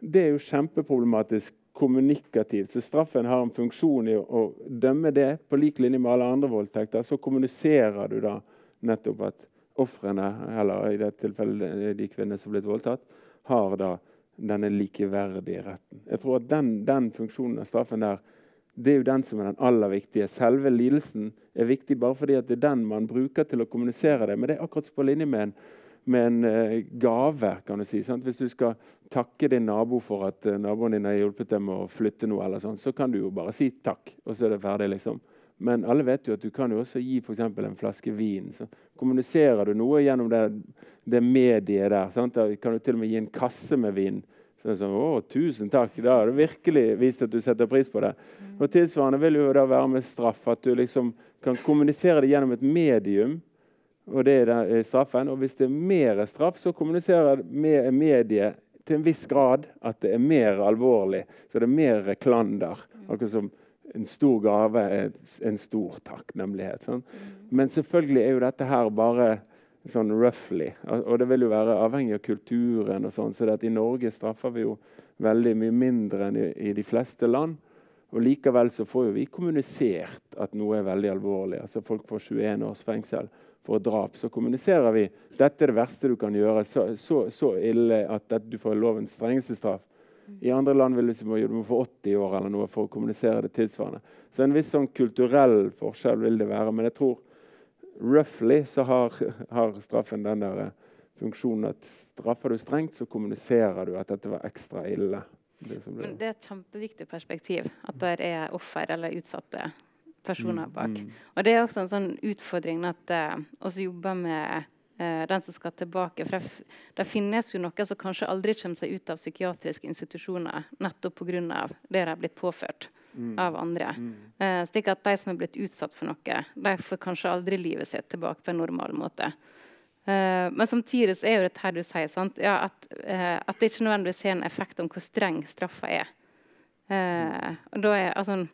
Det er jo kjempeproblematisk kommunikativt. Så straffen har en funksjon i å, å dømme det på lik linje med alle andre voldtekter. Så kommuniserer du da nettopp at ofrene, eller i det tilfellet de kvinnene som er blitt voldtatt, har da denne likeverdige retten. Jeg tror at den, den funksjonen av straffen der, det er jo den som er den aller viktige. Selve lidelsen er viktig bare fordi det er den man bruker til å kommunisere det. Men det er akkurat på linje med en, med en eh, gave. kan du si. Sant? Hvis du skal takke din nabo for at eh, naboen din har hjulpet deg med å flytte noe, eller sånn, så kan du jo bare si takk, og så er det ferdig. liksom. Men alle vet jo at du kan jo også gi eksempel en flaske vin. Så kommuniserer du noe gjennom det, det mediet der. Sant? Da kan du til og med gi en kasse med vin. Så er det sånn, å, tusen takk, Da har du virkelig vist at du setter pris på det. Og Tilsvarende vil jo da være med straff. At du liksom kan kommunisere det gjennom et medium. Og det er er straffen. Og hvis det er mer straff, så kommuniserer med mediet til en viss grad at det er mer alvorlig. Så det er mer klander. Akkurat som en stor gave er en stor takknemlighet. Sånn. Men selvfølgelig er jo dette her bare sånn roughly. Og det vil jo være avhengig av kulturen. og sånn, så I Norge straffer vi jo veldig mye mindre enn i, i de fleste land. Og Likevel så får jo vi kommunisert at noe er veldig alvorlig. altså Folk får 21 års fengsel for drap. Så kommuniserer vi dette er det verste du kan gjøre. Så, så, så ille at du får lovens strengeste straff. I andre land vil du du må få 80 år eller noe for å kommunisere det tilsvarende. Så en viss sånn kulturell forskjell vil det være. Men jeg tror roughly så har, har straffen den der eh, funksjonen at straffer du strengt, så kommuniserer du at dette var ekstra ille. Det Men det er et kjempeviktig perspektiv at det er offer eller utsatte personer bak. Mm, mm. Og det er også en sånn utfordring at uh, jobber med eh, den som skal tilbake. For det, det finnes jo noen som kanskje aldri kommer seg ut av psykiatriske institusjoner nettopp pga. det de har blitt påført Mm. av andre. Mm. Eh, slik at de som er blitt utsatt for noe, de får kanskje aldri livet sitt tilbake på en normal måte. Eh, men samtidig så er jo dette du sier? Ja, at, eh, at det ikke nødvendigvis har en effekt om hvor streng straffa er. Eh, og da er altså,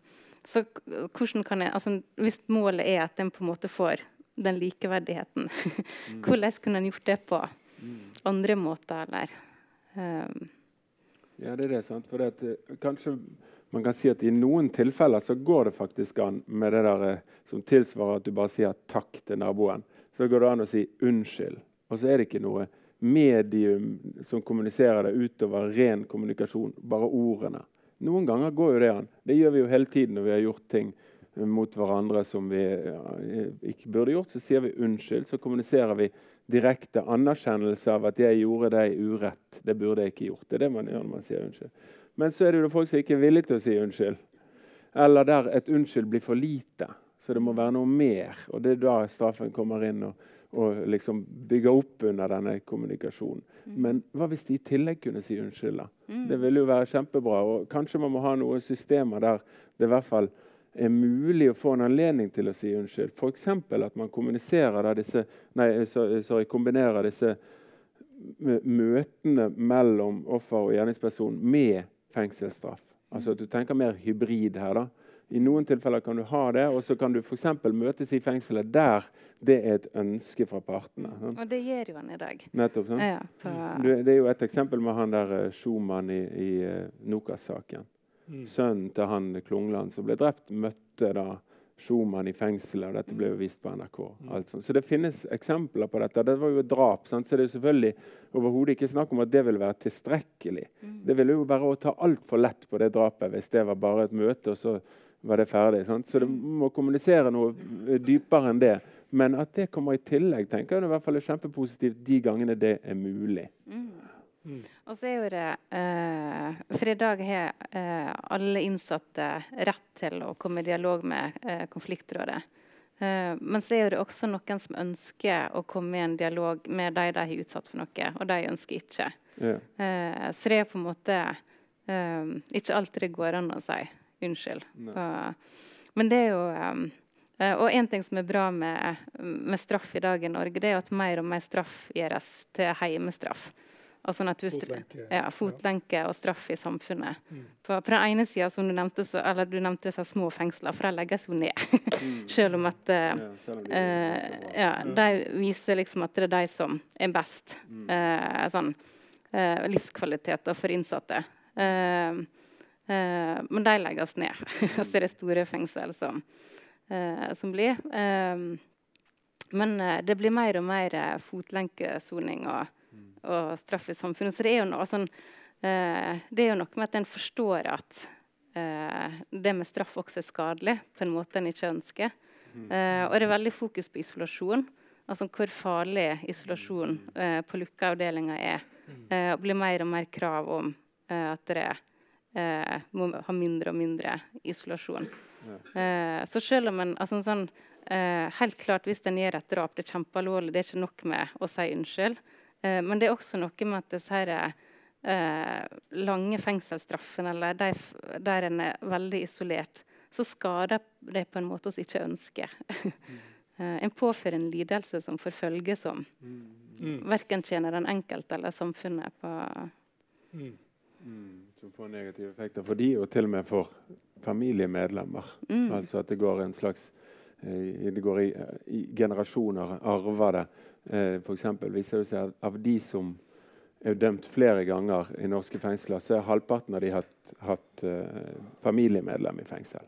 så hvordan kan jeg, altså, Hvis målet er at en på en måte får den likeverdigheten, hvordan kunne en gjort det på andre måter, eller? Um. Ja, det er det. sant? For at, eh, kanskje man kan si at i noen tilfeller så går det faktisk an med det der eh, som tilsvarer at du bare sier takk til naboen. Så går det an å si unnskyld. Og så er det ikke noe medium som kommuniserer det utover ren kommunikasjon. Bare ordene. Noen ganger går jo det an. Det gjør vi jo hele tiden når vi har gjort ting mot hverandre som vi ikke burde gjort. Så sier vi unnskyld. Så kommuniserer vi direkte anerkjennelse av at 'jeg gjorde deg urett'. Det burde jeg ikke gjort. Det er det man gjør når man sier unnskyld. Men så er det jo folk som ikke er villige til å si unnskyld. Eller der et unnskyld blir for lite. Så det må være noe mer. Og det er da straffen kommer inn og, og liksom bygger opp under denne kommunikasjonen. Mm. Men hva hvis de i tillegg kunne si unnskyld? da? Mm. Det ville jo være kjempebra. Og kanskje man må ha noen systemer der det i hvert fall er mulig å få en anledning til å si unnskyld. F.eks. at man disse, nei, sorry, kombinerer disse møtene mellom offer og gjerningsperson med fengselsstraff. Altså at Du tenker mer hybrid her. da. I noen tilfeller kan du ha det, og så kan du f.eks. møtes i fengselet der det er et ønske fra partene. Sånn. Og det gjør jo han i dag. Nettopp, sånn. Ja, det, det, er jo et eksempel med han der uh, Schumann i, i uh, Nokas-saken. Mm. Sønnen til han Klungland som ble drept, møtte da Schumann i fengselet. og Dette ble jo vist på NRK. Altså. Så det finnes eksempler på dette. Det var jo et drap. Sant? Så det er selvfølgelig overhodet ikke snakk om at det vil være tilstrekkelig. Mm. Det ville jo være å ta altfor lett på det drapet hvis det var bare et møte, og så var det ferdig. Sant? Så det mm. må kommunisere noe dypere enn det. Men at det kommer i tillegg, tenker jeg i hvert fall er kjempepositivt de gangene det er mulig. Mm. Mm. Og så er jo det eh, For i dag har eh, alle innsatte rett til å komme i dialog med eh, konfliktrådet. Eh, men så er det også noen som ønsker å komme i en dialog med de de har utsatt for noe, og de ønsker ikke. Yeah. Eh, så det er på en måte eh, ikke alltid det går an å si unnskyld. Og, men det er jo og en ting som er bra med, med, straff i dag i Norge, det er at mer og mer straff gjøres til heimestraff. Altså fotlenke. Ja, fotlenke og straff i samfunnet. Mm. På, på, den ene sida, som du nevnte, så, eller du nevnte disse små fengsler, for de legges jo ned. Mm. Selv om at uh, ja, de viser liksom at det er de som er best. Mm. Uh, sånn uh, livskvalitet for innsatte. men de legges ned. Og så er det store fengsel som, som blir. men det blir mer og mer fotlenkesoning. og og straff i samfunnet. Så det er jo noe, sånn, eh, det er jo noe med at en forstår at eh, det med straff også er skadelig på en måte en ikke ønsker. Mm. Eh, og det er veldig fokus på isolasjon. Altså hvor farlig isolasjon eh, på lukka avdelinger er. Mm. Eh, og blir mer og mer krav om eh, at dere må ha mindre og mindre isolasjon. så selv om en altså, sånn, Helt klart, hvis en gjør et drap, det er kjempealvorlig, det er ikke nok med å si unnskyld. Eh, men det er også noe med at disse her, eh, lange fengselsstraffene, eller de, der en er veldig isolert, så skader det på en måte vi ikke ønsker. eh, en påfører en lidelse som forfølger som mm. verken tjener den enkelte eller samfunnet på mm. Mm. Som får negative effekter for de, og til og med for familiemedlemmer. Mm. Altså at det går en slags eh, det går i, i generasjoner, arver det Eh, for viser det seg at av de som er dømt flere ganger i norske fengsler, så er halvparten av de hatt, hatt uh, familiemedlem i fengsel.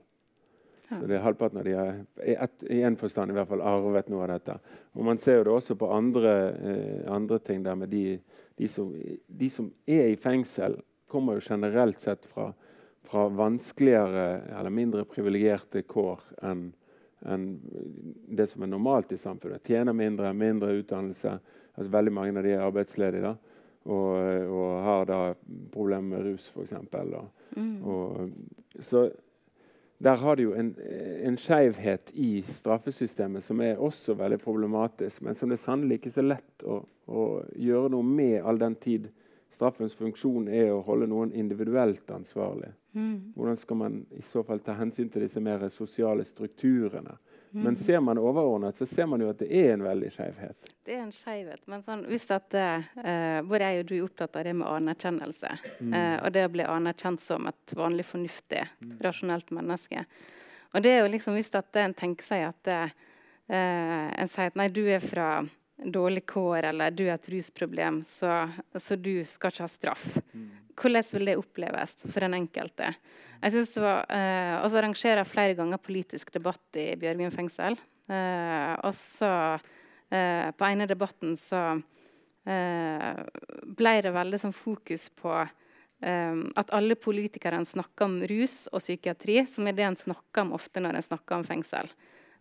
Ja. Så det er Halvparten av de har i, et, i en forstand i hvert fall arvet noe av dette. Og Man ser jo det også på andre, uh, andre ting. der med de, de, som, de, som, er i fengsel, kommer jo generelt sett fra, fra vanskeligere eller mindre privilegerte kår enn enn det som er normalt i samfunnet. Tjener mindre, mindre utdannelse. Altså veldig mange av de er arbeidsledige da, og, og har da problemer med rus, f.eks. Mm. Så der har du jo en, en skeivhet i straffesystemet som er også veldig problematisk, men som det er sannelig ikke så lett å, å gjøre noe med all den tid straffens funksjon er å holde noen individuelt ansvarlig. Mm. Hvordan skal man i så fall ta hensyn til disse mer sosiale strukturene? Mm. Men ser man overordnet, så ser man jo at det er en veldig skeivhet. Det er en skeivhet. Men sånn, hvis at, uh, både jeg og du er opptatt av det med anerkjennelse, mm. uh, og det å bli anerkjent som et vanlig fornuftig, mm. rasjonelt menneske Og det er jo liksom hvis at en tenker seg at uh, en sier at nei, du er fra dårlig kår eller du har et rusproblem, så, så, du skal ikke ha straff. Mm. Hvordan vil det oppleves for den enkelte? Jeg synes det var, eh, Og så arrangerer jeg flere ganger politisk debatt i Bjørgvin fengsel. Eh, og så eh, På ene debatten så eh, ble det veldig sånn fokus på eh, at alle politikerne snakker om rus og psykiatri, som er det en snakker om ofte når en snakker om fengsel.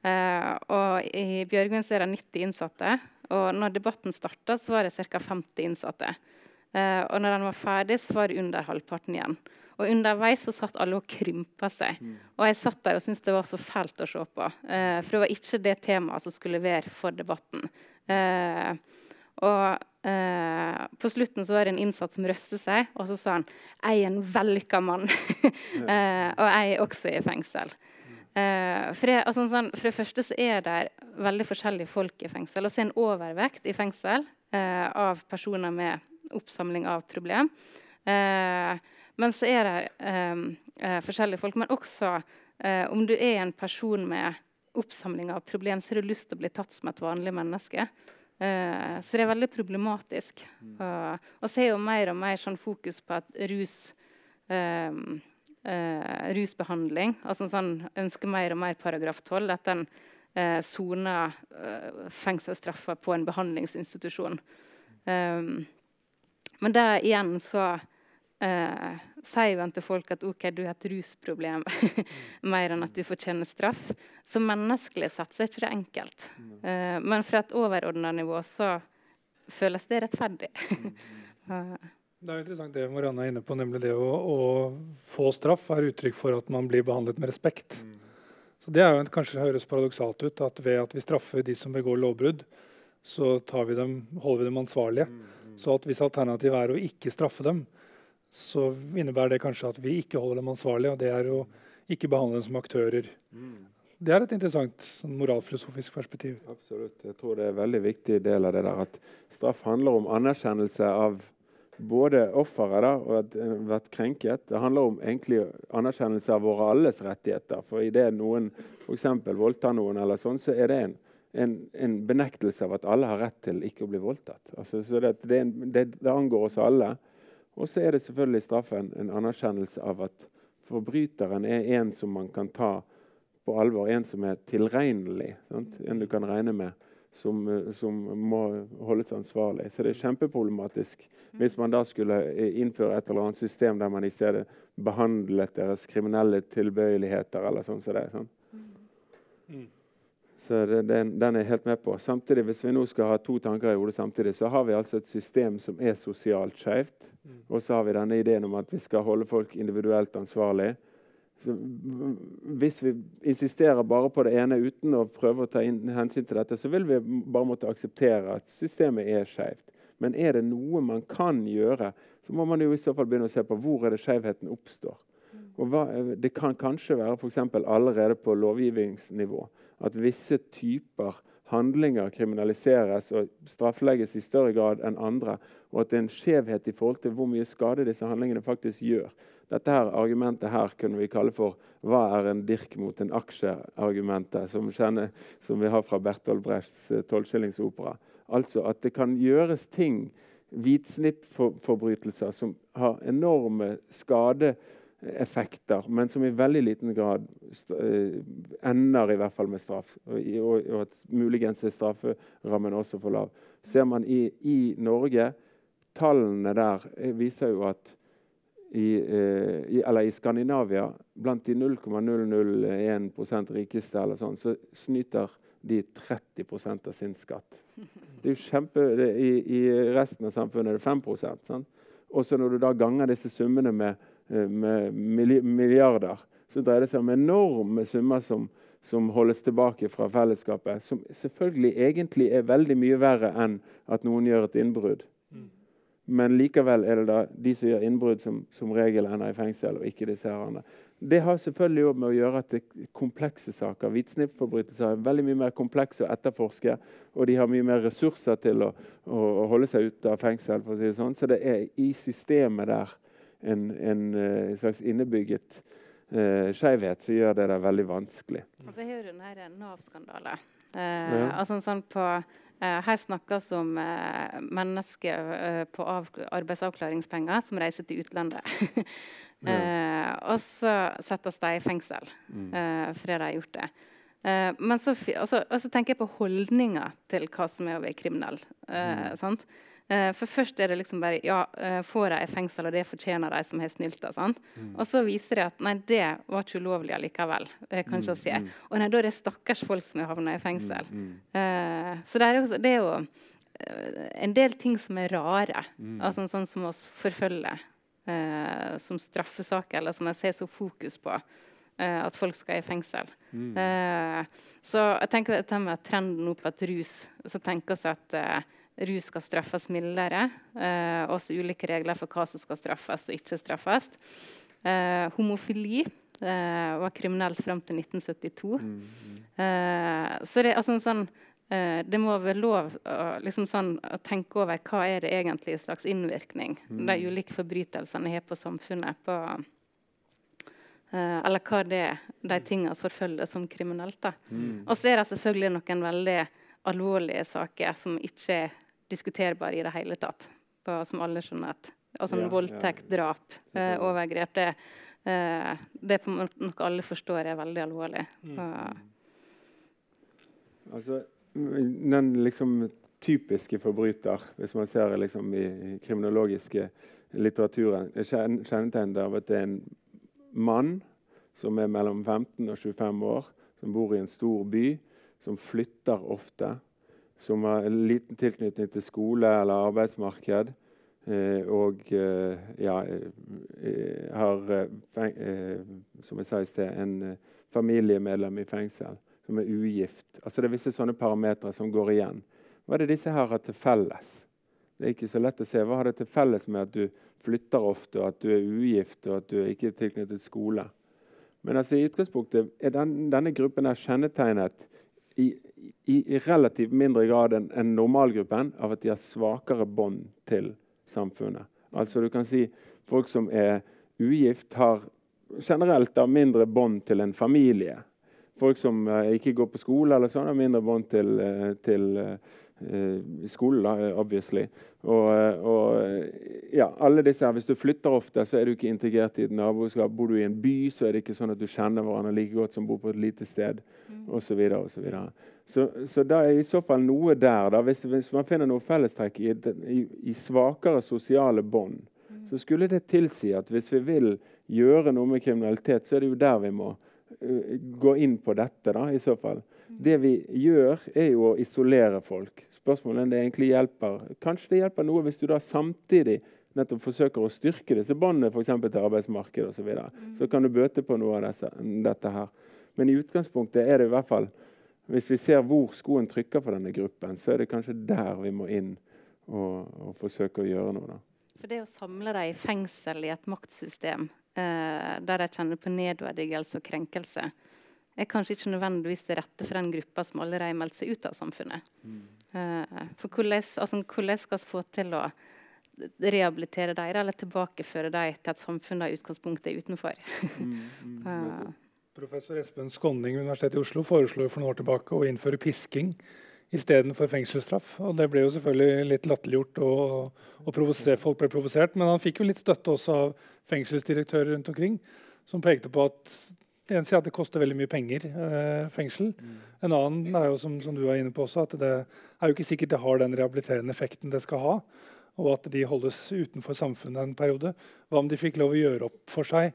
Eh, og I Bjørgvin er det 90 innsatte, og når debatten starta, var det ca. 50 innsatte. Eh, og når den var ferdig, så var det under halvparten igjen. Og underveis så satt alle og krympa seg. Mm. Og jeg satt der og syntes det var så fælt å se på. Eh, for det var ikke det temaet som skulle være for debatten. Eh, og eh, på slutten så var det en innsatt som røstet seg, og så sa han 'Jeg er en vellykka mann'. eh, og jeg er også i fengsel. Uh, for, det, altså, sånn, for, det, første så er det veldig forskjellige folk i fengsel. Og så er en overvekt i fengsel uh, av personer med oppsamling av problem. Eh, men så er det ehm, eh, forskjellige folk. Men også eh, om du er en person med oppsamling av problem, så har du lyst til å bli tatt som et vanlig menneske. Eh, så det er veldig problematisk. Mm. Og, og så er jo mer og mer sånn fokus på at rus eh, rusbehandling altså sånn, Ønsker mer og mer paragraf 12. At en eh, soner eh, fengselsstraffer på en behandlingsinstitusjon. Um, men der igjen så eh, sier man til folk at ok, du har et rusproblem mer enn at du fortjener straff. Så menneskelig sett så er ikke det enkelt. Eh, men fra et overordna nivå så føles det rettferdig. det er interessant det Marianne er inne på, nemlig det å, å, få straff er uttrykk for at man blir behandlet med respekt. Mm. Så Det er jo kanskje høres paradoksalt ut at ved at vi straffer de som begår lovbrudd, så vi dem, holder vi dem ansvarlige. Mm, mm. Så at hvis alternativet er å ikke straffe dem, så innebærer det kanskje at vi ikke holder dem ansvarlige. Og det er å ikke behandle dem som aktører. Mm. Det er et interessant sånn, moralfilosofisk perspektiv. Absolutt. Jeg tror det er en veldig viktig del av det der at straff handler om anerkjennelse av både offeret og at en vært krenket. Det handler om egentlig anerkjennelse av våre alles rettigheter. For idet noen f.eks. voldtar noen, eller sånn, så er det en, en, en, benektelse av at alle har rett til ikke å bli voldtatt. Altså, så det, det, det, det angår oss alle. Og så er det selvfølgelig straffen en anerkjennelse av at forbryteren er en som man kan ta på alvor. En som er tilregnelig. Sant? En du kan regne med. Som, som, må holdes ansvarlig. Så det er kjempeproblematisk hvis man da skulle innføre et eller annet system der man i stedet behandlet deres kriminelle tilbøyeligheter. eller sånn som det. Sånn. Mm. Så den, den, er jeg helt med på. Samtidig, Hvis vi nå skal ha to tanker i hodet samtidig, så har vi altså et system som er sosialt skjevt. Mm. Og så har vi denne ideen om at vi skal holde folk individuelt ansvarlig. Så hvis vi insisterer bare på det ene uten å prøve å ta inn, hensyn til dette, så vil vi bare måtte akseptere at systemet er skjevt. Men er det noe man kan gjøre, så må man jo i så fall begynne å se på hvor er det skjevheten oppstår. Og hva, det kan kanskje være for allerede på lovgivningsnivå at visse typer handlinger kriminaliseres og strafflegges i større grad enn andre, og at det er en skjevhet i forhold til hvor mye skade disse handlingene faktisk gjør. Dette her argumentet her kunne vi kalle for 'hva er en dirk mot en aksje?'-argumentet, som, som, vi har fra Bertolt Brechts uh, tolvskillingsopera. Altså at det kan gjøres ting, hvitsnippforbrytelser, som har enorme skade effekter, men som i veldig liten grad eh, ender i hvert fall med straff. Og, og, at muligens er strafferammen også for lav. Ser man i, i Norge Tallene der eh, viser jo at i, eh, i, eller i Skandinavia, blant de 0,001% rikeste, eller sånn, så snyter de 30% av sin skatt. Det er jo kjempe, det, i, i, resten av samfunnet er det 5 sant? Og når du da ganger disse summene med med milliarder, så dreier det seg om enorme summer som, som, holdes tilbake fra fellesskapet. Som selvfølgelig egentlig er veldig mye verre enn at noen gjør et innbrudd. Mm. Men likevel er det da de som gjør innbrudd, som, som regel ender i fengsel, og ikke disse herrene. Det har selvfølgelig også med å gjøre at det er komplekse saker. Hvitsnippforbrytelser er veldig mye mer komplekse å etterforske. Og de har mye mer ressurser til å, å, å holde seg ute av fengsel. for å si det sånn. Så det er i systemet der en, en, en eh, slags innebygget uh, skjevhet som gjør det der veldig vanskelig. Altså, jeg hører denne Nav-skandalen. Uh, ja. altså, sånn på, uh, her snakkes om uh, mennesker på arbeidsavklaringspenger som reiser til utlandet. ja. og så settes de i fengsel mm. fordi de har gjort det. men så, også, også, tenker jeg på holdninger til hva som er å være kriminell. Mm. Eh, for først er det liksom bare Ja, eh, får de i fengsel, og det fortjener de som har snylta. Mm. Og så viser det at nei, det var ikke ulovlig allikevel. Det kan ikke mm, se. Mm. Og nei, da er det stakkars folk som har havna i fengsel. Mm. Eh, så det er, også, det er jo uh, en del ting som er rare, mm. altså sånn som oss forfølger Uh, som straffesaker, eller som jeg ser så fokus på. Uh, at folk skal i fengsel. Mm. Uh, så jeg tenker dette med trenden på at rus Så tenker vi at rus skal straffes mildere. Eh, også ulike regler for hva som skal straffes og ikke straffes. Eh, homofili var kriminelt fram til 1972. Mm. Mm. så det, altså, sånn, det må være lov å, liksom sånn, å, tenke over hva er det egentlig slags innvirkning mm. de ulike forbrytelsene har på samfunnet. på Uh, eller hva det er, de tingene forfølger som kriminelt. Mm. Og så er det selvfølgelig noen veldig alvorlige saker som ikke er diskuterbare i det hele tatt. På, som alle skjønner at altså ja, Voldtekt, ja. drap, eh, overgrep. Det, eh, det, er på noe alle forstår er veldig alvorlig. Mm. Altså, den liksom typiske forbryter, hvis man ser liksom, i, i kriminologiske litteraturen, kjennetegnet av at det er en mann som er mellom 15 og 25 år, som bor i en stor by, som flytter ofte, som har en liten tilknytning til skole eller arbeidsmarked, eh, og eh, ja, eh, har, eh, eh, som jeg sa i sted, en familiemedlem i fengsel som er ugift. Altså Det er visse sånne parametere som går igjen. Hva er det disse her har til felles? Det er ikke så lett å se. Hva har det til felles med at du flytter ofte, og at du er ugift og at du ikke er tilknyttet skole? Men altså, i utgangspunktet er den, denne gruppen er kjennetegnet i, i, i, relativt mindre grad enn en normalgruppen av at de har svakere bånd til samfunnet. Altså du kan si Folk som er ugift, har generelt har mindre bånd til en familie. Folk som uh, ikke går på skole, eller sånn, har mindre bånd til, uh, til uh, skolen, da, obviously. Og, og, ja, alle disse her, Hvis du flytter ofte, så er du ikke integrert i et naboskap. Bor du i en by, så er det ikke sånn at du kjenner hverandre like godt som bor på et lite sted. Mm. Og så, videre, og så, videre. så, så da er i så fall noe der. Da, hvis, hvis man finner noe fellestrekk i, i, i svakere sosiale bånd, mm. så skulle det tilsi at hvis vi vil gjøre noe med kriminalitet, så er det jo der vi må uh, gå inn på dette. da, i så fall. Det vi gjør, er jo å isolere folk. Spørsmålet er om det egentlig hjelper. Kanskje det hjelper noe hvis du da samtidig nettopp forsøker å styrke disse båndene til arbeidsmarkedet osv. Så, videre. Mm. så kan du bøte på noe av disse, dette her. Men i utgangspunktet er det i hvert fall Hvis vi ser hvor skoen trykker for denne gruppen, så er det kanskje der vi må inn og, og forsøke å gjøre noe. da. For det å samle dem i fengsel i et maktsystem eh, der de kjenner på nedverdigelse og krenkelse, er kanskje ikke nødvendigvis det rette for den gruppa som allerede har meldt seg ut av samfunnet. Mm. Uh, for hvordan, altså, hvordan, skal vi få til å rehabilitere dem eller tilbakeføre dem til et samfunn de i utgangspunktet er utenfor? mm, mm, uh, Professor Espen Skånning ved Universitetet i Oslo foreslo for noen år tilbake å innføre pisking istedenfor fengselsstraff. Og det ble jo selvfølgelig litt latterliggjort, og, og folk ble provosert. Men han fikk jo litt støtte også av fengselsdirektører rundt omkring, som pekte på at det ene er at det koster veldig mye penger, eh, fengsel. Mm. En annen er jo, som, som, du er inne på også, at det er jo ikke sikkert det har den rehabiliterende effekten det skal ha. Og at de holdes utenfor samfunnet en periode. Hva om de fikk lov å gjøre opp for seg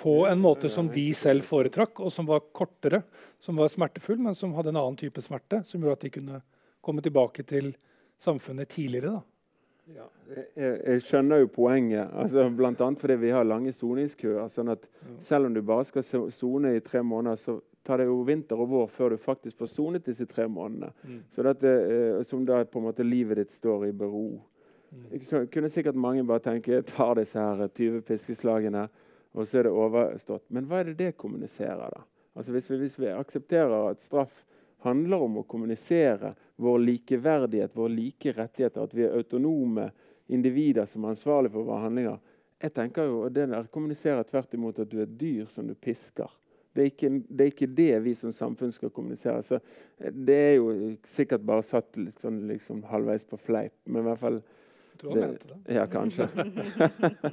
på en måte som de selv foretrakk, og som var kortere, som var smertefull, men som hadde en annen type smerte, som gjorde at de kunne komme tilbake til samfunnet tidligere. da. Ja, jeg, jeg, skjønner jo poenget, altså, bl.a. fordi vi har lange soningskøer. sånn at Selv om du bare skal sone i tre måneder, så tar det jo vinter og vår før du faktisk får sonet disse tre månedene. Mm. Så dette, eh, Som da på en måte livet ditt står i bero. Mm. kunne sikkert mange bare tenke jeg tar disse her 20 piskeslagene, og så er det overstått. Men hva er det det kommuniserer, da? Altså Hvis vi, hvis vi aksepterer at straff handler om å kommunisere vår likeverdighet, våre like rettigheter, at vi er autonome individer som er ansvarlige for våre handlinger. Jeg tenker jo, og Det der kommuniserer tvert imot at du er et dyr som du pisker. Det er, ikke, det er, ikke, det vi som samfunn skal kommunisere. Så eh, Det er jo sikkert bare satt litt sånn, liksom, halvveis på fleip, men i hvert fall Du har ment det? Ja, kanskje.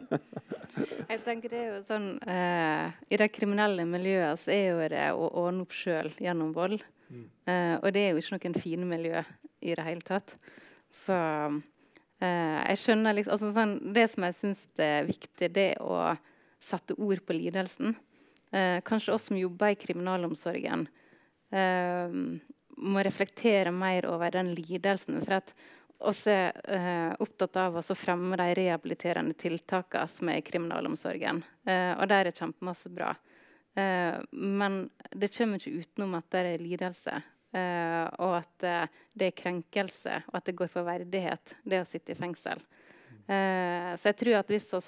Jeg tenker det er jo sånn, eh, I det kriminelle miljøet så er jo det å ordne opp sjøl gjennom vold. Uh, og det er jo ikke noen fine miljø i det hele tatt. Så Uh, jeg skjønner liksom, altså, sånn, Det som jeg syns er viktig, det er å sette ord på lidelsen. Uh, kanskje oss som jobber i kriminalomsorgen, uh, må reflektere mer over den lidelsen. For at oss er opptatt av å fremme de rehabiliterende tiltakene som er i kriminalomsorgen. og der er kjempemasse bra. Men det kommer ikke utenom at det er lidelse. Uh, og at uh, det er krenkelse, og at det går på verdighet, det å sitte i fengsel. Uh, så jeg tror at hvis vi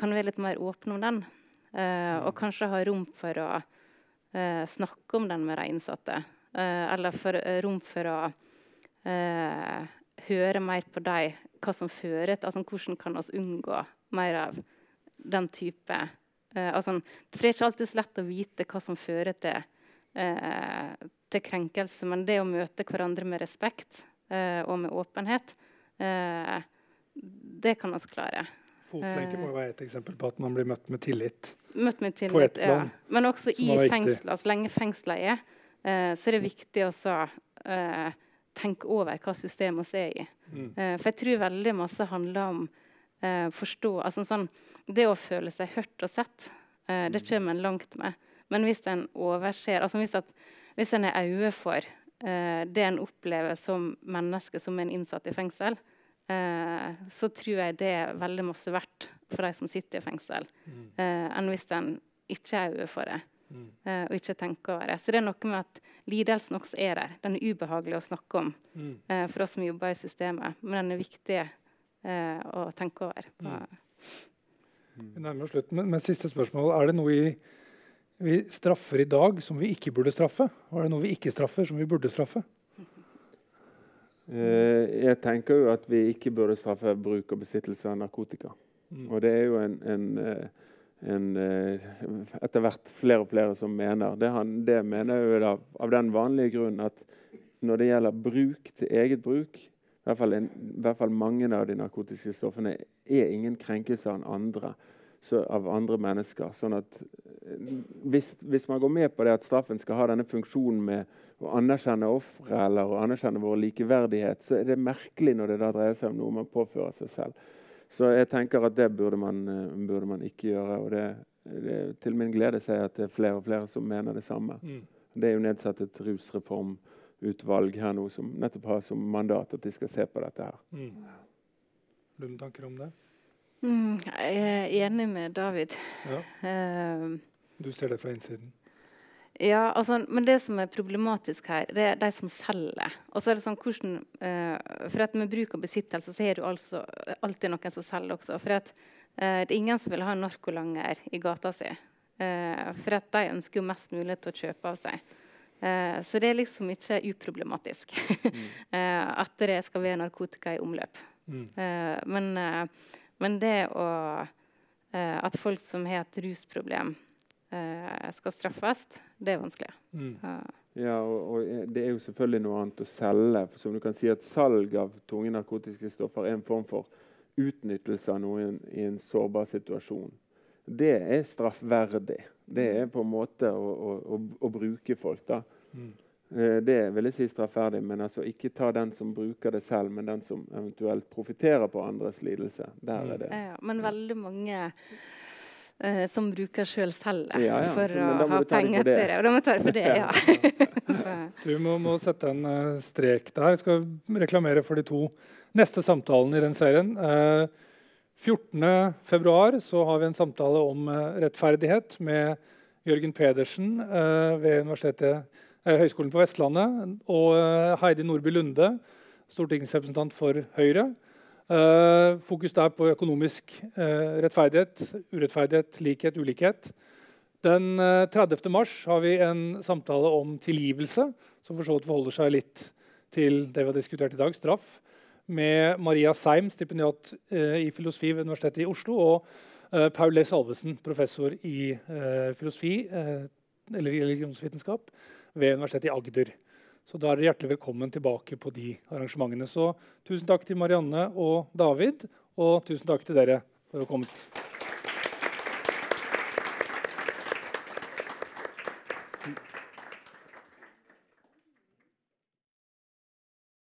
kan være litt mer åpne om den, og kanskje ha rom for å snakke om den med de innsatte, eller for, rom for å høre mer på dem, hva som fører til altså, Hvordan kan vi unngå mer av den type altså, For det er ikke alltid så lett å vite hva som fører til til krenkelse. Men det å møte hverandre med respekt eh, og med åpenhet, eh, det kan vi klare. Fotlenke må være et eksempel på at man blir møtt med tillit. Møtt med tillit, på et plan, ja. Men også i fengsler. Så lenge fengsler er, eh, så er det viktig å eh, tenke over hva systemet vi er i. Mm. Eh, for jeg tror veldig masse handler om eh, forstå altså sånn, Det å føle seg hørt og sett, det mm. kommer en langt med. Men hvis en overser altså hvis at hvis en er øye for eh, det en opplever som menneske, som en innsatt i fengsel, eh, så tror jeg det er veldig masse verdt for de som sitter i fengsel, mm. eh, enn hvis en ikke er øye for det. Mm. Eh, og ikke tenker over det. Så det er noe med at lidelsen også er der. Den er ubehagelig å snakke om mm. uh, for oss som jobber i systemet, men den er viktig eh, å tenke over. Mm. Vi nærmer oss slutten, men, men siste spørsmål. Er det noe i vi straffer i dag som vi ikke burde straffe? Og er det noe vi ikke straffer, som vi burde straffe? Uh, jeg tenker jo at vi ikke burde straffe bruk og besittelse av narkotika. Mm. Og det er jo en, en, eh, en, eh, etter hvert flere og flere som mener. Det, han, det mener jeg jo da, av den vanlige grunn at når det gjelder bruk til eget bruk, i hvert fall, i hvert fall mange av de narkotiske stoffene, er ingen krenkelse av andre så, av andre mennesker. Sånn at eh, hvis, hvis, man går med på det at straffen skal ha denne funksjonen med å anerkjenne ofre eller å anerkjenne vår likeverdighet, så er det merkelig når det da dreier seg om noe man påfører seg selv. Så jeg tenker at det burde man, eh, burde man ikke gjøre. og det, det, Til min glede ser jeg at det er flere og flere som mener det samme. Mm. Det er jo nedsatt et rusreformutvalg her nå som nettopp har som mandat at de skal se på dette her. Mm. Noen tanker om det? Mm, jeg er enig med David. Ja. Uh, du ser det fra innsiden? Ja, altså, men det som er problematisk her, det er de som selger. Og så er det sånn hvordan, uh, for at Med bruk og besittelse så er det altså alltid noen som selger også. For at, uh, det er ingen som vil ha en narkolanger i gata si. for at de ønsker jo mest mulig til å kjøpe av seg. Så det er liksom ikke uproblematisk mm. at det skal være narkotika i omløp. Mm. men men det å eh, At folk som har et rusproblem, eh, skal straffes, det er vanskelig. Mm. Ja, og, og, Det er jo selvfølgelig noe annet å selge. For som du kan si at Salg av tunge narkotiske stoffer er en form for utnyttelse av noen i en sårbar situasjon. Det er straffverdig. Det er på en måte å, å, å bruke folk. da. Mm. Eh, det vil jeg si straffferdig, men altså ikke ta den som bruker det selv, men den som eventuelt profitterer på andres lidelse. Der er det. Ja, men veldig mange uh, som bruker sjøl selv ja, ja. for å ha penger til det. Og da må ta det for det, ja. du må, må, sette en uh, strek der. Jeg skal reklamere for de to neste samtalene i den serien. Uh, 14.2 har vi en samtale om rettferdighet med Jørgen Pedersen ved Universitetet Eh, Høgskolen på Vestlandet, og eh, Heidi Nordby Lunde, stortingsrepresentant for Høyre. Eh, fokus der på økonomisk rettferdighet, urettferdighet, likhet, ulikhet. Den 30. mars har vi en samtale om tilgivelse, som for så vidt forholder seg litt til det vi har diskutert i dag, straff, med Maria Seim, stipendiat i filosofi ved Universitetet i Oslo, og Paul Le Salvesen, professor i filosofi eller religionsvitenskap ved Universitetet i Agder. Så da er dere hjertelig velkommen tilbake på de arrangementene. Så tusen takk til Marianne og David, og tusen takk til dere for å ha kommet.